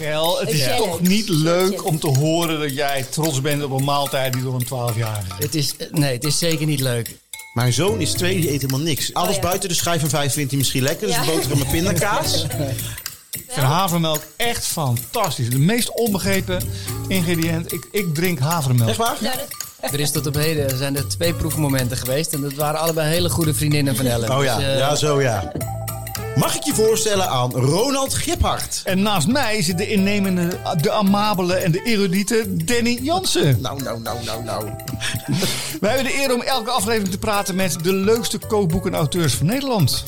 Kel, het is toch niet leuk om te horen dat jij trots bent op een maaltijd die door een 12-jarige is. Het is, nee, het is zeker niet leuk. Mijn zoon is twee, die eet helemaal niks. Alles Oh, ja. buiten de schijf van vijf vindt hij misschien lekker. Dus Ja. een boterham met pindakaas. Ik vind havermelk echt fantastisch. De meest onbegrepen ingrediënt. Ik, ik drink havermelk. Echt waar? Dat- Er is tot op heden zijn er twee proefmomenten geweest. En dat waren allebei hele goede vriendinnen van Ellen. Oh ja, Dus, eh, ja zo ja. Mag ik je voorstellen aan Ronald Giphart? En naast mij zit de innemende, de amabele en de erudite Danny Jansen. Nou, nou, nou, nou, nou. Wij hebben de eer om elke aflevering te praten met de leukste kookboeken-auteurs van Nederland.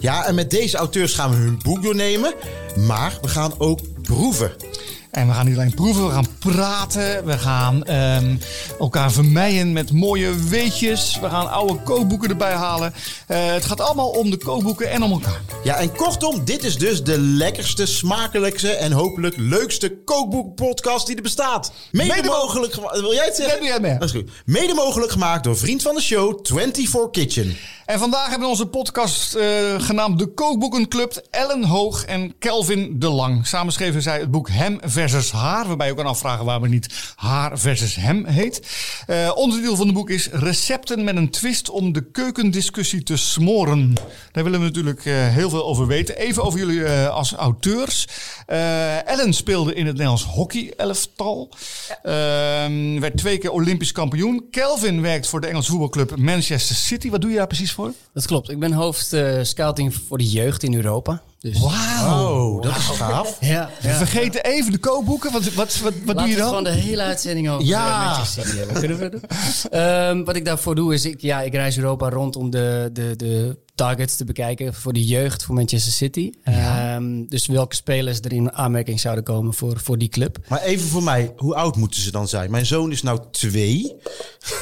Ja, en met deze auteurs gaan we hun boek doornemen. Maar we gaan ook proeven. En we gaan niet alleen proeven, we gaan praten. We gaan ehm, elkaar vermijden met mooie weetjes. We gaan oude kookboeken erbij halen. Eh, het gaat allemaal om de kookboeken en om elkaar. Ja, en kortom, dit is dus de lekkerste, smakelijkste en hopelijk leukste kookboekpodcast die er bestaat. Mede Mede mo- mogelijk gemaakt. Wil jij het zeggen? Doe jij mee. Dat is goed. Mede mogelijk gemaakt door vriend van de show 24 Kitchen. En vandaag hebben we onze podcast eh, genaamd De Kookboekenclub. Ellen Hoog en Kelvin de Lang. Samen schreven zij het boek Hem versus Haar. Waarbij je ook kan afvragen waarom het niet Haar versus Hem heet. Eh onderdeel van het boek is Recepten met een twist om de keukendiscussie te smoren. Daar willen we natuurlijk eh, heel veel over weten. Even over jullie als auteurs. Ellen speelde in het Nederlands hockey-elftal. Ehm, werd twee keer Olympisch kampioen. Kelvin werkt voor de Engelse voetbalclub Manchester City. Wat doe je daar precies voor? Dat klopt. Ik ben hoofd eh, scouting voor de jeugd in Europa. Dus, Oh, dat is gaaf. Ja, We ja. vergeten even de kookboeken. Wat, wat, wat, wat doe je dan? gewoon de hele uitzending over Ja. ja. City hebben. Kunnen we doen? Ehm, wat ik daarvoor doe is, ik, ja, ik reis Europa rond om de, de, de targets te bekijken voor de jeugd voor Manchester City. Ehm, dus welke spelers er in aanmerking zouden komen voor, voor die club. Maar even voor mij, hoe oud moeten ze dan zijn? Mijn zoon is nou twee.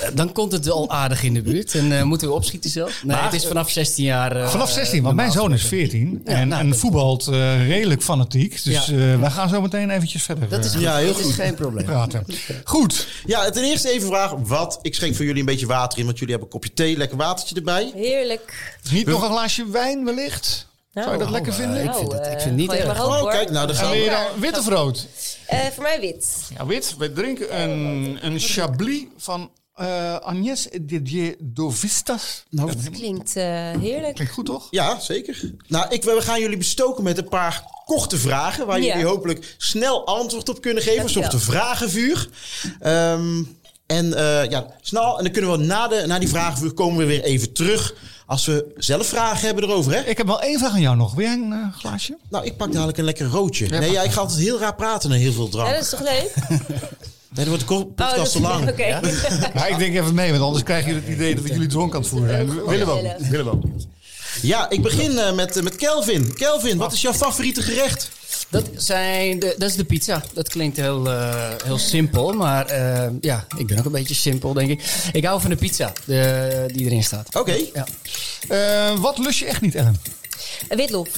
Eh, Dan komt het wel aardig in de buurt. En eh, moeten we opschieten zelf? Nee, Maar- het is vanaf 16 jaar. eh, Vanaf 16, want mijn zoon is 14 Ja, en, nou, en voetbalt eh, redelijk fanatiek. Dus Ja. eh, wij gaan zo meteen eventjes verder Dat is, goed. Ja, heel dat goed. is geen probleem. praten. Goed. Ja, ten eerste even vragen wat. Ik schenk voor jullie een beetje water in, want jullie hebben een kopje thee, lekker watertje erbij. Heerlijk. Niet nog een glaasje wijn wellicht? Zou je dat lekker vinden? ik vind het- ik vind het niet erg. Oh, kijk, nou, dat En gaan we. dan wit of rood? Eh, voor mij wit. Ja, wit. We drinken een, een Chablis van eh Agnès Didier Dovistas. Nou, Klinkt eh, heerlijk. Klinkt goed, toch? Ja, zeker. Nou, ik, we gaan jullie bestoken met een paar korte vragen. Waar Ja. jullie hopelijk snel antwoord op kunnen geven. Een soort vragenvuur. Ehm, en eh, ja, snel. En dan kunnen we na, de, na die vragenvuur komen we weer even terug. Als we zelf vragen hebben erover, hè? Ik heb wel één vraag aan jou nog. Wil jij een eh, glaasje? Nou, ik pak dadelijk een lekker roodje. Nee, ja, ik ga altijd heel raar praten en heel veel Ja, drank. dat is toch leuk? Nee, dan wordt de Oh, podcast dat te lang. Oké. Ja, ik denk even mee, want anders krijg je het idee dat we jullie dronken aan het voeren zijn. Heel Willen we ook. gezellig. niet. Willen we ook. niet. Ja, ik begin eh, met, met Kelvin. Kelvin, wat is jouw favoriete gerecht? Dat, zijn de, dat is de pizza. Dat klinkt heel, eh, heel simpel, maar eh, ja, ik ben ook een beetje simpel, denk ik. Ik hou van de pizza de, die erin staat. Oké. Ja. Eh, wat lust je echt niet, Ellen? Witlof.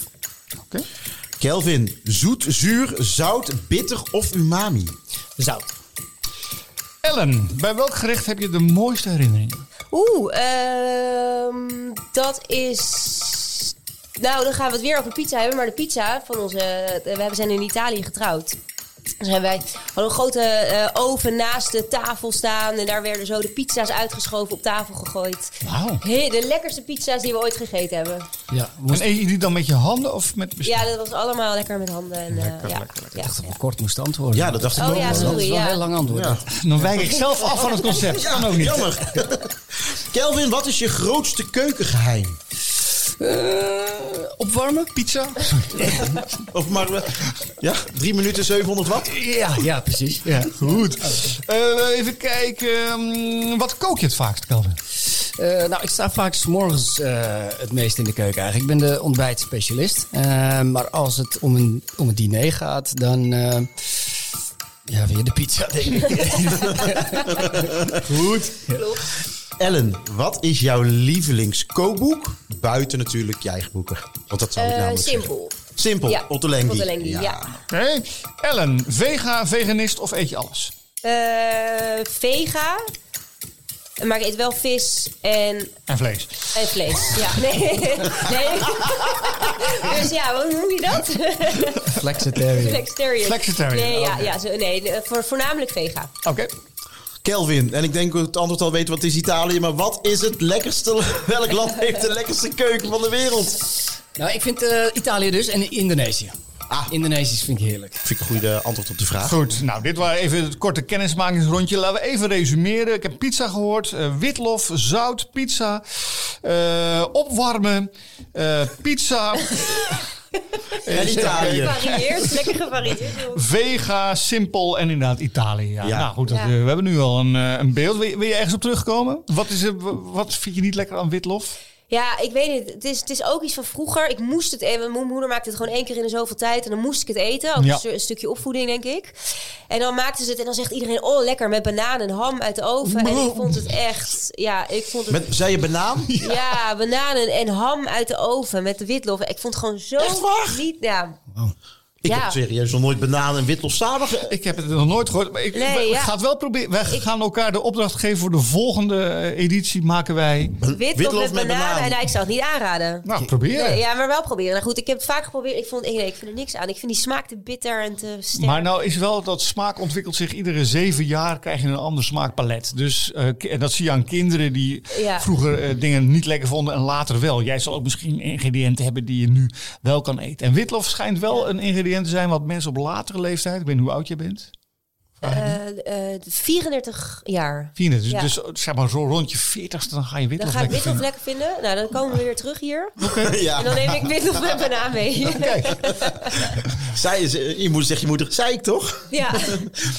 Oké. Kelvin, zoet, zuur, zout, bitter of umami? Zout. Ellen, bij welk gerecht heb je de mooiste herinneringen? Oeh, ehm, dat is... Nou, dan gaan we het weer over pizza hebben. Maar de pizza van onze... We hebben- zijn in Italië getrouwd. Dus hebben wij hadden een grote eh, oven naast de tafel staan. En daar werden zo de pizza's uitgeschoven op tafel gegooid. Wauw. Hey, de lekkerste pizza's die we ooit gegeten hebben. Ja, En moest eet je die dan met je handen of met bestek? Ja, dat was allemaal lekker met handen. En, eh, Lekker, ja, lekker, lekker. ja, dacht dat ja. we kort moest antwoorden. Ja, dat dacht ik Oh ook. ja, dat is wel een ja. heel lang antwoord. Ja. Dan wijk ik zelf af van het concept. Kan ook niet. Jammer. Kelvin, wat is je grootste keukengeheim? Eh, opwarmen? Pizza? Of maar, ja, 3 minuten 700 watt? Ja, ja precies. Ja. Goed. Eh, even kijken. mm, wat kook je het vaakst, Kelvin? Eh, nou, ik sta vaak 's morgens het meest in de keuken eigenlijk. Ik ben de ontbijtspecialist. Maar als het om een, om een diner gaat, dan... ja, weer de pizza, denk ik. Goed. Ellen, wat is jouw lievelingskookboek? Buiten natuurlijk je eigen boeken. Want dat zou ik Eh, namelijk zeggen. simpel. Simpel, Ja, Ottolenghi. Ottolenghi, ja. Oké. Ellen, vega, veganist of eet je alles? Eh, vega. Maar ik eet wel vis en, En vlees. en vlees. Ja, nee. nee. dus ja, hoe noem je dat? Flexitarian. Flexitarian. Flexitarian, Nee, ja, ja zo, nee voor, voornamelijk vega. Oké. Kelvin, en ik denk dat het antwoord al weet wat is Italië, maar wat is het lekkerste? Welk land heeft de lekkerste keuken van de wereld? Nou, ik vind eh, Italië dus en Indonesië. Ah. Indonesisch vind ik heerlijk. Vind ik een goede antwoord op de vraag. Goed, nou, dit was even het korte kennismakingsrondje. Laten we even resumeren. Ik heb pizza gehoord. eh, witlof, zout, pizza. eh, opwarmen. eh, pizza. En Italië. Gevarieerd, lekker gevarieerd. Vega, simpel en inderdaad Italië. Ja. Ja. Nou goed, dat, Ja. eh, we hebben nu al een, eh, een beeld. Wil je, wil je ergens op terugkomen? Wat, is er, wat vind je niet lekker aan witlof? Ja, ik weet niet. Het is, het is ook iets van vroeger. Ik moest het even. Mijn moeder maakte het gewoon één keer in de zoveel tijd. En dan moest ik het eten. Ook Ja. een, stu- een stukje opvoeding, denk ik. En dan maakten ze het. En dan zegt iedereen: Oh, lekker met banaan en ham uit de oven. En ik vond het echt. Ja, ik vond het. Met, zei je banaan? Ja, bananen en ham uit de oven met de witlof. Ik vond het gewoon zo Echt waar? niet. Ja, Ik Ja. heb serieus nog nooit banaan en witlof samen Ik heb het nog nooit gehoord. Maar ik, Nee, we, ja. het wel proberen. Wij gaan elkaar de opdracht geven voor de volgende eh, editie. Maken wij. witlof, met, bananen. En nou, ik zou het niet aanraden. Nou, proberen. Nee, ja, maar wel proberen. Nou goed, ik heb het vaak geprobeerd. Ik vond, nee, ik vind er niks aan. Ik vind die smaak te bitter en te sterk. Maar nou is wel dat smaak ontwikkelt zich iedere zeven jaar krijg je een ander smaakpalet. Dus eh, en dat zie je aan kinderen die Ja. vroeger eh, dingen niet lekker vonden en later wel. Jij zal ook misschien ingrediënten hebben die je nu wel kan eten. En witlof schijnt wel een ingrediënt te zijn wat mensen op latere leeftijd, ik weet niet hoe oud je bent. Eh, eh, 34 jaar. 34. Ja. Dus, dus zeg maar zo rond je 40ste dan ga je Dan witlof ga ik lekker witlof vinden. lekker vinden. Nou, dan komen we weer terug hier. ja. En dan neem ik witlof met banaan mee. Kijk, Zij, ze- je moeder zegt je moeder, zei ik toch? ja.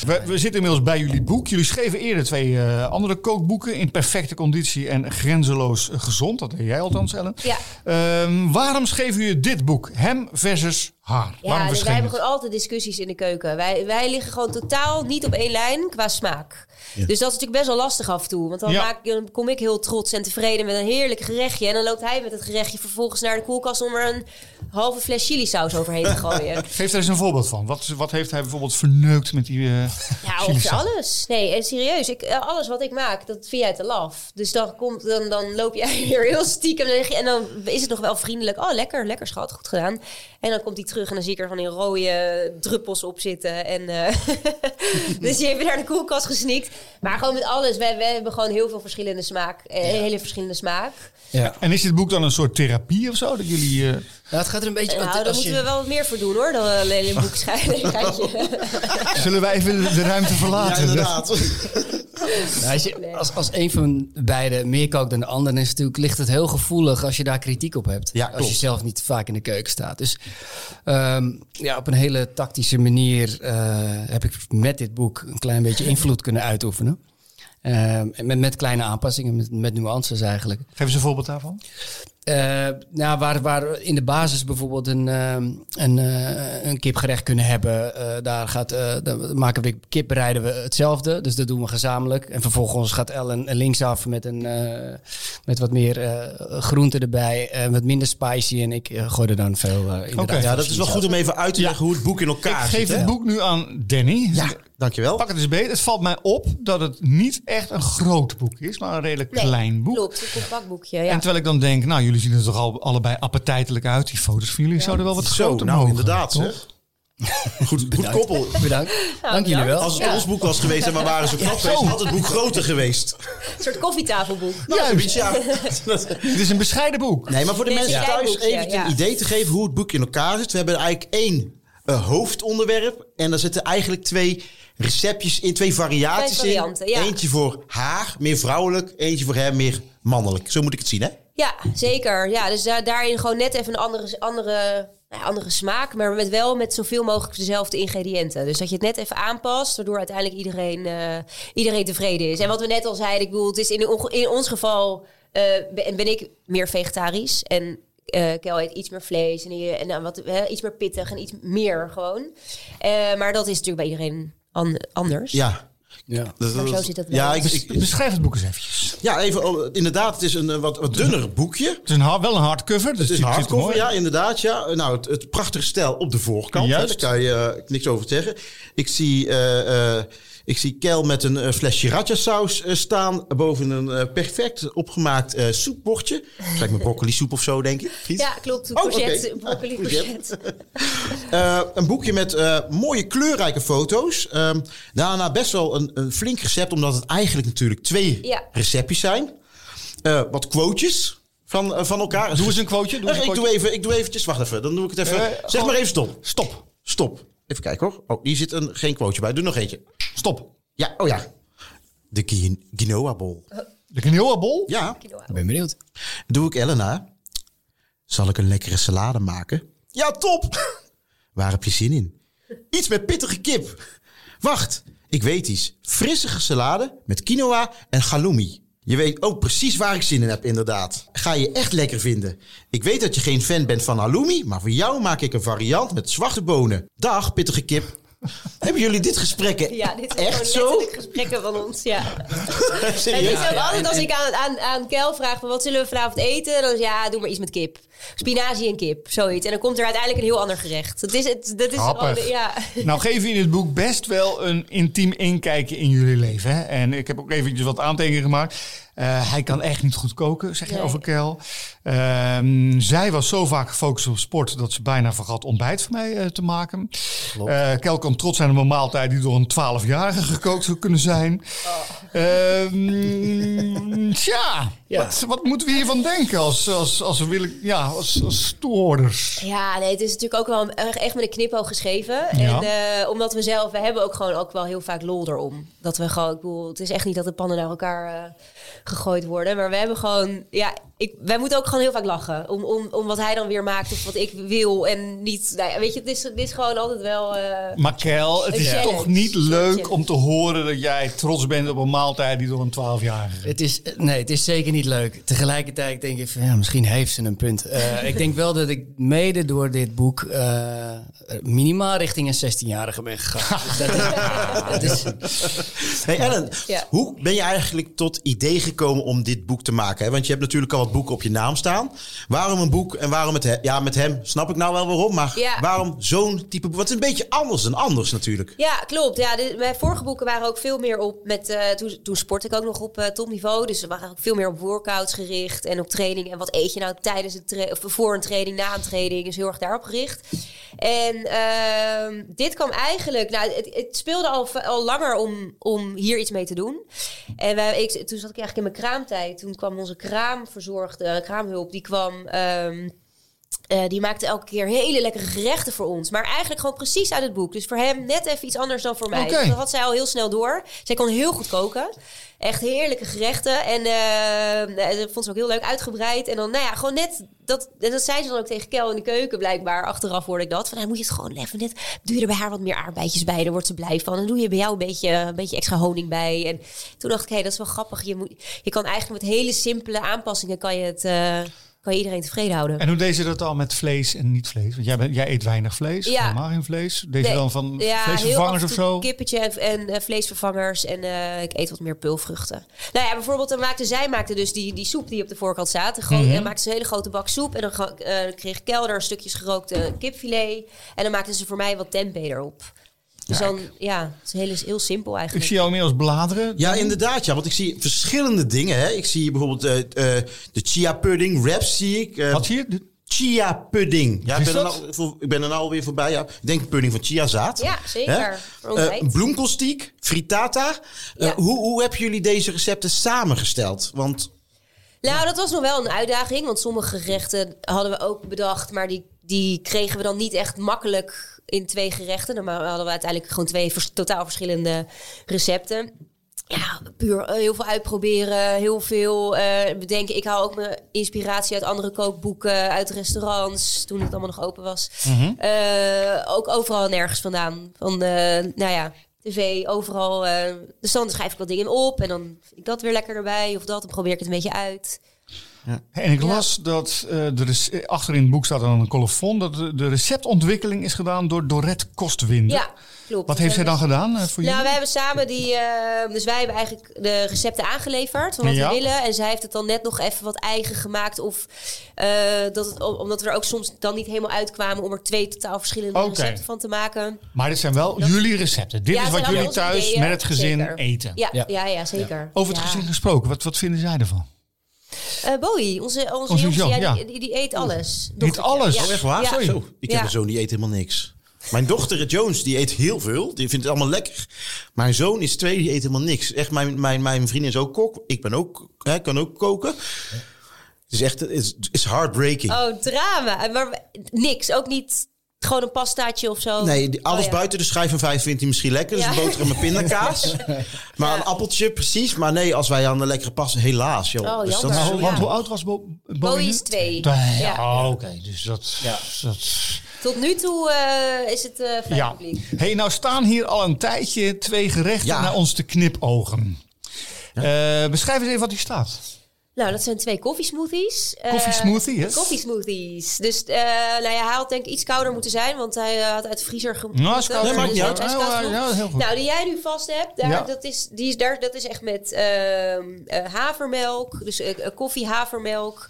we, we zitten inmiddels bij jullie boek. Jullie schreven eerder twee eh, andere kookboeken in perfecte conditie en grenzeloos gezond. Dat deed jij althans, Ellen. Ja. Ehm, waarom schreven jullie dit boek? Hem versus haar. Ja, dus wij hebben gewoon altijd discussies in de keuken. Wij, wij liggen gewoon totaal niet op één lijn qua smaak. Dus dat is natuurlijk best wel lastig af en toe. Want dan, Ja. maak, dan kom ik heel trots en tevreden met een heerlijk gerechtje. En dan loopt hij met het gerechtje vervolgens naar de koelkast om er een halve fles chilisaus overheen te gooien. Geef daar eens een voorbeeld van. Wat, wat heeft hij bijvoorbeeld verneukt met die eh Ja, ongeveer alles. Nee, en serieus. Ik, eh, alles wat ik maak, dat vind jij te laf. Dus dan, komt, dan, dan loop jij weer heel stiekem. En dan is het nog wel vriendelijk. Oh, lekker, lekker schat, goed gedaan. En dan komt hij terug en dan zie ik er van die rode druppels op zitten. En, eh, dus je hebt naar de koelkast gesnikt. Maar gewoon met alles. Wij, wij hebben gewoon heel veel verschillende smaak. eh, Hele verschillende smaak. Ja. En is dit boek dan een soort therapie of zo? Dat jullie... eh, Nou, het gaat er een beetje... Nou, daar als moeten je- we wel wat meer voor doen hoor. Dan alleen een boek schrijven. Zullen wij even de ruimte Ja, verlaten? inderdaad. Nou, als, je, als, als een van beide meer kookt dan de ander, dan is het natuurlijk, ligt het heel gevoelig als je daar kritiek op hebt. Ja, als je zelf niet vaak in de keuken staat. Dus ehm, ja, op een hele tactische manier eh, heb ik met dit boek een klein beetje invloed kunnen uitoefenen. Ehm, met, met kleine aanpassingen, met, met nuances eigenlijk. Geef eens een voorbeeld daarvan. Eh, nou, waar, waar in de basis bijvoorbeeld een, ehm, een, eh, een kipgerecht kunnen hebben. eh, daar gaat, eh, dan maken we kip bereiden we hetzelfde. Dus dat doen we gezamenlijk. En vervolgens gaat Ellen linksaf met, een, eh, met wat meer eh groenten erbij. en wat minder spicy. En ik gooi er dan veel eh inderdaad. Oké. Ja, dat is wel goed om even uit te leggen hoe het boek in Ik elkaar geef zit. het hè? boek nu aan Danny. Ja, dankjewel. Pak het eens beet. Het valt mij op dat het niet echt een groot boek is, maar een redelijk Nee, klein boek. Klopt, een compact boekje. En Ja. terwijl ik dan denk, nou, jullie zien er toch al, allebei appetijtelijk uit. Die foto's van jullie zouden wel wat Zo, groter nou mogen. inderdaad. toch? Zeg. Goed, goed koppel. Bedankt. Dank jullie wel. Als het Ja. ons boek was geweest en we waren zo knap geweest, had het boek groter geweest. Een soort koffietafelboek. Nou, ja. Het is een bescheiden boek. Nee, maar voor de mensen thuis even ja. een idee te geven hoe het boek in elkaar zit. We hebben eigenlijk één eh, hoofdonderwerp en daar zitten eigenlijk twee receptjes in, twee variaties Twee varianten, in. ja. Eentje voor haar, meer vrouwelijk. Eentje voor hem, meer mannelijk. Zo moet ik het zien, hè? Ja, zeker. Ja, dus da- daarin gewoon net even een andere, andere, nou ja, andere smaak, maar met wel met zoveel mogelijk dezelfde ingrediënten. Dus dat je het net even aanpast, waardoor uiteindelijk iedereen, eh, iedereen tevreden is. En wat we net al zeiden, ik bedoel, het is in, in ons geval eh, ben, ik meer vegetarisch en eh Kel eet iets meer vlees en, en wat, iets meer pittig en iets meer gewoon. Maar dat is natuurlijk bij iedereen an- anders. Ja. Ja. Dat- Maar zo zit het wel. Ja, ik, ik- Beschrijf het boek eens eventjes. ja, even. oh, Inderdaad, het is een eh, wat, wat dunner boekje. Het is een, hard- wel een hardcover. Dus Het is een er hardcover, ja, inderdaad. Ja. Nou, het, het prachtige stijl op de voorkant. hè. Daar kan je eh, niks over zeggen. Ik zie eh, eh, Ik zie Kel met een eh, flesje raja saus eh, staan boven een eh, perfect opgemaakt soepbordje. Kijk met broccoli soep of zo, denk ik. Ja, klopt. Oh, broccoli Ah, courgette. courgette. Eh, een boekje met eh, mooie kleurrijke foto's. Ehm daarna best wel een, een flink recept, omdat het eigenlijk natuurlijk twee Ja. receptjes zijn. Eh, wat quotejes van, van elkaar. Doe eens een quoteje. Doe eens een ik, doe even, ik doe eventjes, wacht even. Dan doe ik het even. Zeg gewoon- maar even stop. Stop. Stop. Even kijken hoor. Oh, hier zit een, geen quoteje bij. Doe nog eentje. Stop. Ja, oh ja. De quin- quinoa bol. De quinoa bol. Ja. Ik ben benieuwd. doe ik Elena. Zal ik een lekkere salade maken? Ja, top! Waar heb je zin in? Iets met pittige kip. Wacht, ik weet iets. Frissige salade met quinoa en halloumi. Je weet ook precies waar ik zin in heb, inderdaad. Ga je echt lekker vinden. Ik weet dat je geen fan bent van halloumi, maar voor jou maak ik een variant met zwarte bonen. Dag, pittige kip. Hebben jullie dit gesprekken Ja, dit zijn echt zo? letterlijk gesprekken van ons, ja. Het is Serieus? ook altijd als ik aan, aan, aan Kel vraag van wat zullen we vanavond eten, dan is ja, doe maar iets met kip. Spinazie en kip, zoiets. En dan komt er uiteindelijk een heel ander gerecht. Het is, het, dat is gewoon, ja. Nou geven we in het boek best wel een intiem inkijkje in jullie leven. Hè? En ik heb ook eventjes wat aantekeningen gemaakt. Eh, hij kan echt niet goed koken, zeg je Nee. over Kel. Ehm, zij was zo vaak gefocust op sport dat ze bijna vergat ontbijt voor mij eh, te maken. Eh, Kel kan trots zijn op een maaltijd die door een 12-jarige gekookt zou kunnen zijn. Ehm, tja, Ja. Wat, wat moeten we hiervan denken als, als, als we willen, ja, als, als toehoorders? Ja, nee, het is natuurlijk ook wel een- echt met een knipoog geschreven. Ja. En eh, omdat we zelf, we hebben ook gewoon ook wel heel vaak lol erom. Dat we gewoon, ik bedoel, het is echt niet dat de pannen naar elkaar eh, gegooid worden. Maar we hebben gewoon, ja, ik, wij moeten ook gewoon heel vaak lachen. Om, om, om wat hij dan weer maakt of wat ik wil. En niet, nou ja, weet je, het is, het is gewoon altijd wel... eh, Maar Kel, het is challenge. toch niet leuk om te horen dat jij trots bent op een maaltijd die door een 12-jarige Het is, nee, het is zeker niet leuk. Tegelijkertijd denk ik van ja, misschien heeft ze een punt. Eh, ik denk wel dat ik mede door dit boek eh, minimaal richting een 16-jarige ben gegaan. Dus dat is, dat is, Hey Ellen, Ja. hoe ben je eigenlijk tot idee gekomen om dit boek te maken? Hè? Want je hebt natuurlijk al wat boeken op je naam staan. Waarom een boek en waarom met hem? Ja, met hem snap ik nou wel waarom, maar Ja. waarom zo'n type boek? Wat is een beetje anders dan anders natuurlijk. Ja, klopt. Ja, de, mijn vorige boeken waren ook veel meer op met. eh, toen, toen sportte ik ook nog op eh, topniveau. Dus we waren ook veel meer op workouts gericht en op training. En wat eet je nou tijdens het of voor een training, na een training. Dus heel erg daarop gericht. En ehm, dit kwam eigenlijk. Nou, het, het speelde al, al langer om, om hier iets mee te doen. En wij, ik, toen zat ik eigenlijk in mijn kraamtijd. Toen kwam onze kraamverzorgde, kraamhulp, die kwam. ehm, eh, die maakte elke keer hele lekkere gerechten voor ons. Maar eigenlijk gewoon precies uit het boek. Dus voor hem net even iets anders dan voor mij. Dus dat had zij al heel snel door. Zij kon heel goed koken. Echt heerlijke gerechten. En eh, dat vond ze ook heel leuk uitgebreid. En dan, nou ja, gewoon net... Dat, en dat zei ze dan ook tegen Kel in de keuken, blijkbaar. Achteraf hoorde ik dat. Van, nou, moet je het gewoon even net... Doe je er bij haar wat meer aardbeidjes bij. Daar wordt ze blij van. En doe je bij jou een beetje, een beetje extra honing bij. En toen dacht ik, hé, dat is wel grappig. Je, moet, je kan eigenlijk met hele simpele aanpassingen... kan je, het, eh, kan je iedereen tevreden houden. En hoe deed ze dat al met vlees en niet vlees? Want jij, bent, jij eet weinig vlees, Ja. helemaal geen vlees. Deed je Nee. dan van Ja, vleesvervangers of zo? Kippetje en, en eh, vleesvervangers. En eh, ik eet wat meer pulvruchten. Nou ja, bijvoorbeeld dan maakte zij maakte dus die, die soep die op de voorkant staat. Gewoon, Mhm. en maakte ze een hele grote bak soep. En dan eh, kreeg Kelder stukjes gerookte kipfilet. En dan maakte ze voor mij wat tempeh erop. Dus dan, ja, het is heel, heel simpel Ik eigenlijk. zie jou inmiddels bladeren. Ja, inderdaad. Ja, want ik zie verschillende dingen. Hè. Ik zie bijvoorbeeld eh, eh, de chia pudding wraps zie ik. Eh, Wat zie je? De- Chia pudding. Ja, ik ben, er nou, voor- ik ben er nou alweer voorbij. Ja. Ik denk pudding van chiazaad. Ja, zeker. Bloemkoolstiek, frittata. Ja. hoe, hoe hebben jullie deze recepten samengesteld? Want Nou, dat was nog wel een uitdaging. Want sommige gerechten hadden we ook bedacht. Maar die, die kregen we dan niet echt makkelijk in twee gerechten. Dan hadden we uiteindelijk gewoon twee vers- totaal verschillende recepten. Ja, puur eh, heel veel uitproberen, heel veel eh, bedenken. Ik haal ook mijn inspiratie uit andere kookboeken, uit restaurants, toen het allemaal nog open was. Eh, ook overal en nergens vandaan. Van, nou ja, tv, overal. dus dan schrijf ik wat dingen op en dan vind ik dat weer lekker erbij of dat. Dan probeer ik het een beetje uit. En ik las dat eh, de rec- eh, achter in het boek staat dan een colofon dat de, de receptontwikkeling is gedaan door Dorette Kostwinder. Ja, klopt. Wat heeft zij Dus dan gedaan eh, voor Nou, jullie? wij hebben samen die. eh, dus wij hebben eigenlijk de recepten aangeleverd van wat Ja. we willen. En zij heeft het dan net nog even wat eigen gemaakt. Of eh, dat het, omdat we er ook soms dan niet helemaal uitkwamen om er twee totaal verschillende recepten van te maken. Maar dit zijn wel jullie recepten. Dit Ja, is wat jullie thuis ideeën, met het gezin zeker. eten. Ja, ja. Ja. ja, zeker. Over het Ja. gezin gesproken, wat, wat vinden zij ervan? Eh, Bowie, onze, onze, Onze jongste, zoon, ja, ja. Die, die eet alles. Eet alles? Ja. Oh, Echt waar? Ja. Zo. Ik heb een zoon die eet helemaal niks. Mijn dochter Jones, die eet heel veel. Die vindt het allemaal lekker. Mijn zoon is twee, die eet helemaal niks. Echt, mijn, mijn, mijn vriendin is ook kok. Ik ben ook, hè, kan ook koken. Het is echt, het is, het is heartbreaking. Oh, drama. Maar niks. Ook niet gewoon een pastaatje of zo. Nee, alles Oh, ja. buiten de schijf van vijf vindt hij misschien lekker. Dus Ja. een boterham met pindakaas. Maar een appeltje, precies. Maar nee, als wij aan de lekkere pasta, helaas. Joh. Oh, Dus dat jammer. is- Nou, Ja. Want hoe oud was Bo Bowie? Is twee. Twee. Ja. Oh, Oké, dus dat... Ja. dat Tot nu toe eh, is het eh vrij ja. publiek. hey, nou staan hier al een tijdje twee gerechten Ja. naar ons te knipogen. Eh, beschrijf eens even wat hier staat. Nou, dat zijn twee koffiesmoothies. Eh, Koffiesmoothie, yes. Koffiesmoothies. Dus eh, nou ja, hij had denk ik iets kouder moeten zijn, want hij eh, had uit de vriezer gemoeten. Nou, is koud. Nee, maakt Dus niet uit. heel goed. Nou, die jij nu vast hebt, daar, Ja. dat, is, die is, daar, dat is echt met ehm, eh, havermelk, dus koffie, havermelk.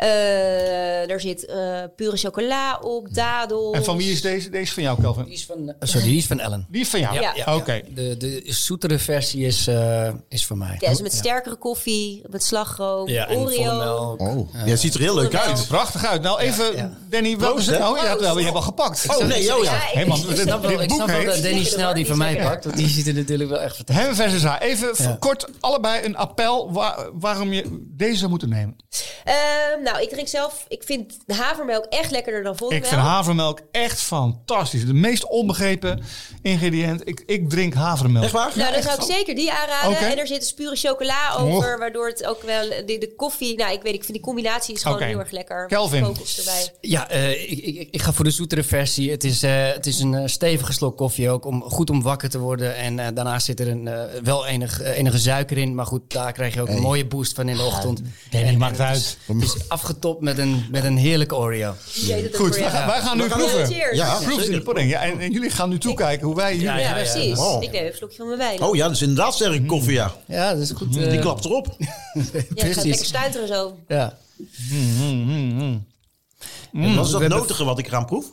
Eh, daar zit eh, pure chocola op, dadels. En van wie is deze? Deze is van jou, Die Kelvin. is van, eh, sorry, die is van Ellen. Die is van jou? Ja. Ja, Oké. De, de zoetere versie is, eh, is voor mij. Ja, dus met sterkere koffie, met slagroom, Ja, en volle Oreo. melk. Oh, ja, het ziet er heel leuk uit. Prachtig uit. Nou, even, ja. Danny, welke Proost, zit hè? nou? Je hebt, wel, je hebt al gepakt. Oh nee, oh ja. Ik- man, ik dit- snap wel, dit boek heet- dat Danny snel die die van is mij pakt. Want die ziet er natuurlijk wel echt fantastisch Hem versus haar. Even kort allebei een appel waar- waarom je deze zou moeten nemen. Ehm, nou, ik drink zelf, ik vind de havermelk echt lekkerder dan volle Ik vind havermelk echt fantastisch. De meest onbegrepen ingrediënt. Ik, ik drink havermelk. Echt waar? Nou, dan zou ik zeker die aanraden. Oké. En er zit dus pure chocola over, waardoor het ook wel de, de koffie. Nou, ik weet, ik vind die combinatie is gewoon heel erg lekker. Kelvin. Kokos erbij. Ja, eh, ik, ik, ik ga voor de zoetere versie. Het is, eh, het is een eh, stevige slok koffie ook, om goed om wakker te worden. En eh, daarnaast zit er een, wel enig, enige suiker in. Maar goed, daar krijg je ook een mooie boost van in de ochtend. Danny En- maakt en uit. Het is, het is afgetopt met een, met een heerlijke Oreo. Goed, wij, jou. wij gaan nu gaan proeven. Cheers. Ja, Proeven in de pudding. Ja, en, en jullie gaan nu toekijken hoe wij jullie Ja, Ja, ja, precies. Oh. Ik neem een slokje van mijn wijn. Oh ja, dat is inderdaad sterke koffie, ja. Ja, dat is goed. Die eh, klapt erop. ja, ik ga precies. lekker stuiteren zo. Ja. En wat is dat notige wat ik eraan proef?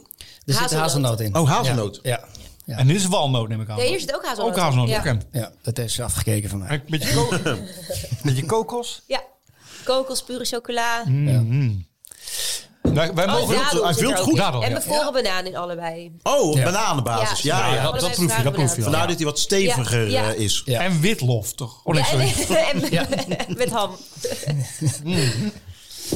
Er zit Hazelnoot. in. Oh, hazelnoot. Ja. Ja. En dit is walnoot, neem ik aan. Ja, hier zit ook hazelnoot. Ook hazelnoot, Ja. ja, dat ze afgekeken van mij. Een beetje, ko beetje kokos. Ja. Kokos, pure chocola. Wij, wij Oh, mogen... goed. Dadel, en ja. bevroren banaan in allebei. Oh, Ja. bananenbasis. Ja, Ja, ja. ja, dat, proef je, dat proef je. Vandaar dat hij wat steviger Ja. eh, is. Ja. En witlof, toch? Oh nee, Ja, sorry. en, met ham.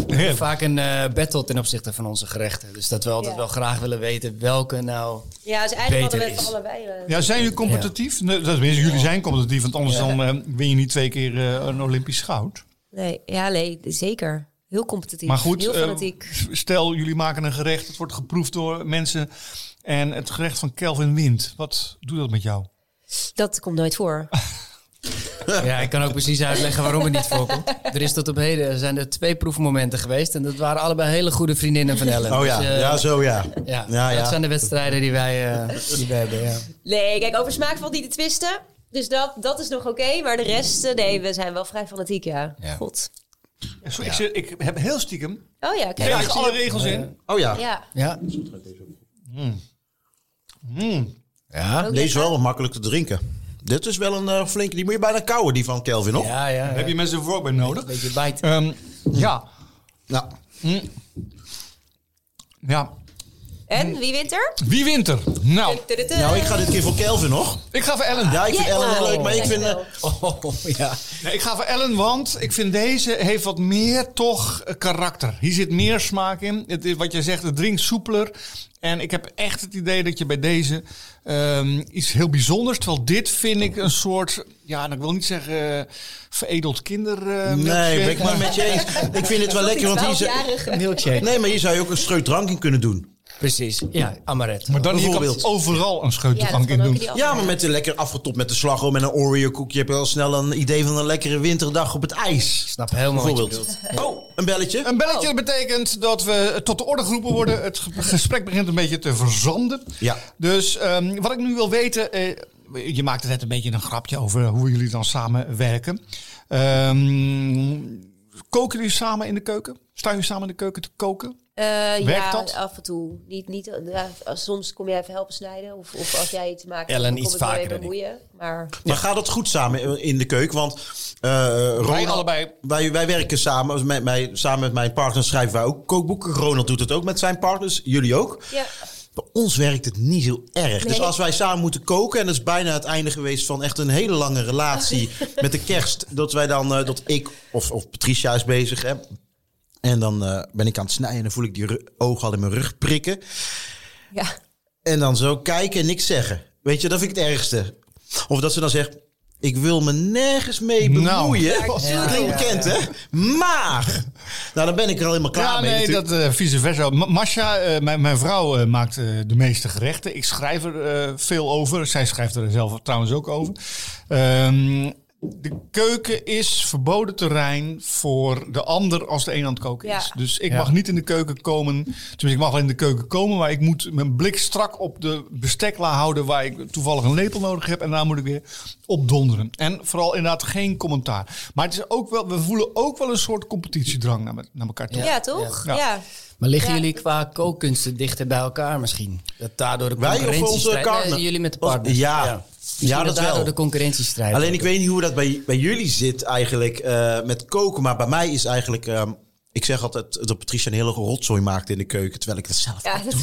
Heerlijk. Vaak een eh, battle ten opzichte van onze gerechten. Dus dat we altijd Ja. wel graag willen weten welke nou... Ja, dus eigenlijk hadden we Beter het is. allebei. eh, Ja, zijn jullie competitief? Nee, dat is, jullie zijn competitief, want anders dan, eh, win je niet twee keer eh, een Olympisch goud. Nee, ja, nee, zeker. Heel competitief. Maar goed, Heel eh, fanatiek. stel jullie maken een gerecht, het wordt geproefd door mensen en het gerecht van Kelvin wint. Wat doet dat met jou? dat komt nooit voor. Ja, ik kan ook precies uitleggen waarom het niet voorkomt. Er is tot op heden zijn er twee proefmomenten geweest. En dat waren allebei hele goede vriendinnen van Ellen. Oh ja, Dus, eh, ja zo ja. ja, Ja, ja. dat zijn de wedstrijden die wij, eh, die wij hebben. Ja. Nee, kijk, over smaak valt niet te twisten. Dus dat, dat is nog oké. maar de rest, eh, nee, we zijn wel vrij fanatiek, ja. Ja. God. Zo, ik, zit- ik heb heel stiekem Oh ja, kijk. krijg alle regels in. Oh ja, Ja. Ja. Ja. Ook deze is wel makkelijk te drinken. Dit is wel een eh, flinke, die moet je bijna kouwen, die van Kelvin, nog? Ja, ja. Heb je mensen ook bij nodig. Beetje bijt. Ehm, ja, Nou, ja. En, wie wint er? Wie wint er? Nou, nou, ik ga dit keer voor Kelvin nog. ik ga voor Ellen. Ja, ik vind Ja, Ellen heel oh, leuk, maar ik vind... eh, dankjewel. Oh, ja. Nee, ik ga voor Ellen, want ik vind deze heeft wat meer toch eh, karakter. Hier zit meer smaak in. Het is wat jij zegt, het drinkt soepeler. En ik heb echt het idee dat je bij deze ehm, iets heel bijzonders... Terwijl dit vind ik een soort, ja, nou, ik wil niet zeggen eh, veredeld kinder... eh, nee, ben ik niet maar- met je eens. Ik vind het wel lekker, want hier... Milkshake. Nee, maar hier zou je ook een streut drank in kunnen doen. Precies, ja, amaretto. Maar dan je kan Bijvoorbeeld. overal een scheutelgang Ja, in doen. Ja, maar met de lekker afgetopt met de slagroom en een Oreo koekje heb je al snel een idee van een lekkere winterdag op het ijs. Ik snap helemaal wat je bedoelt. Bijvoorbeeld. Oh, een belletje. Een belletje betekent dat we tot de orde geroepen worden. Het ge- gesprek begint een beetje te verzanden. Ja. Dus ehm, wat ik nu wil weten. eh, je maakte net een beetje een grapje over hoe jullie dan samenwerken. Ehm koken jullie samen in de keuken? Staan jullie samen in de keuken te koken? Eh, ja, dat? af en toe. Niet, niet, ja, soms kom jij even helpen snijden. Of, of als jij iets maakt, Ellen dan iets kom ik vaker ik. bemoeien. Maar Maar gaat het goed samen in de keuken? Want eh Ronald, allebei. Wij, wij werken samen. Met mij, samen met mijn partner schrijven wij ook kookboeken. Ronald doet het ook met zijn partners. Jullie ook. ja, Bij ons werkt het niet zo erg. Dus als wij samen moeten koken... en dat is bijna het einde geweest van echt een hele lange relatie... met de kerst, dat wij dan... eh, dat ik, of, of Patricia is bezig... Hè, en dan eh, ben ik aan het snijden... en dan voel ik die ogen al in mijn rug prikken. ja. En dan zo kijken en niks zeggen. Weet je, dat vind ik het ergste. Of dat ze dan zegt... Ik wil me nergens mee Nou. bemoeien. Ja, dat ja, klinkt ja, bekend, hè? Maar... Nou, dan ben ik er al helemaal klaar Ja, mee. nee, natuurlijk. dat eh, vice versa. Ma- Masha, eh, mijn, mijn vrouw, eh, maakt eh, de meeste gerechten. Ik schrijf er eh, veel over. Zij schrijft er zelf trouwens ook over. Ehm, de keuken is verboden terrein voor de ander als de een aan het koken Ja. is. Dus ik Ja. mag niet in de keuken komen. Tenminste, ik mag wel in de keuken komen, maar ik moet mijn blik strak op de bestekla houden waar ik toevallig een lepel nodig heb. En daar moet ik weer op donderen. En vooral inderdaad geen commentaar. Maar het is ook wel, we voelen ook wel een soort competitiedrang naar, me- naar elkaar toe. Ja, toch? Ja. Ja. Maar liggen Ja. jullie qua kookkunsten dichter bij elkaar misschien? Dat daardoor de Wij of onze partner? Nee, jullie met de partners. ja. Ja, dat daardoor wel. de concurrentiestrijd. Alleen ik weet niet hoe dat bij, bij jullie zit eigenlijk eh, met koken. Maar bij mij is eigenlijk... ehm, ik zeg altijd dat Patricia een hele rotzooi maakt in de keuken. Terwijl ik dat zelf Ja, dat- doe.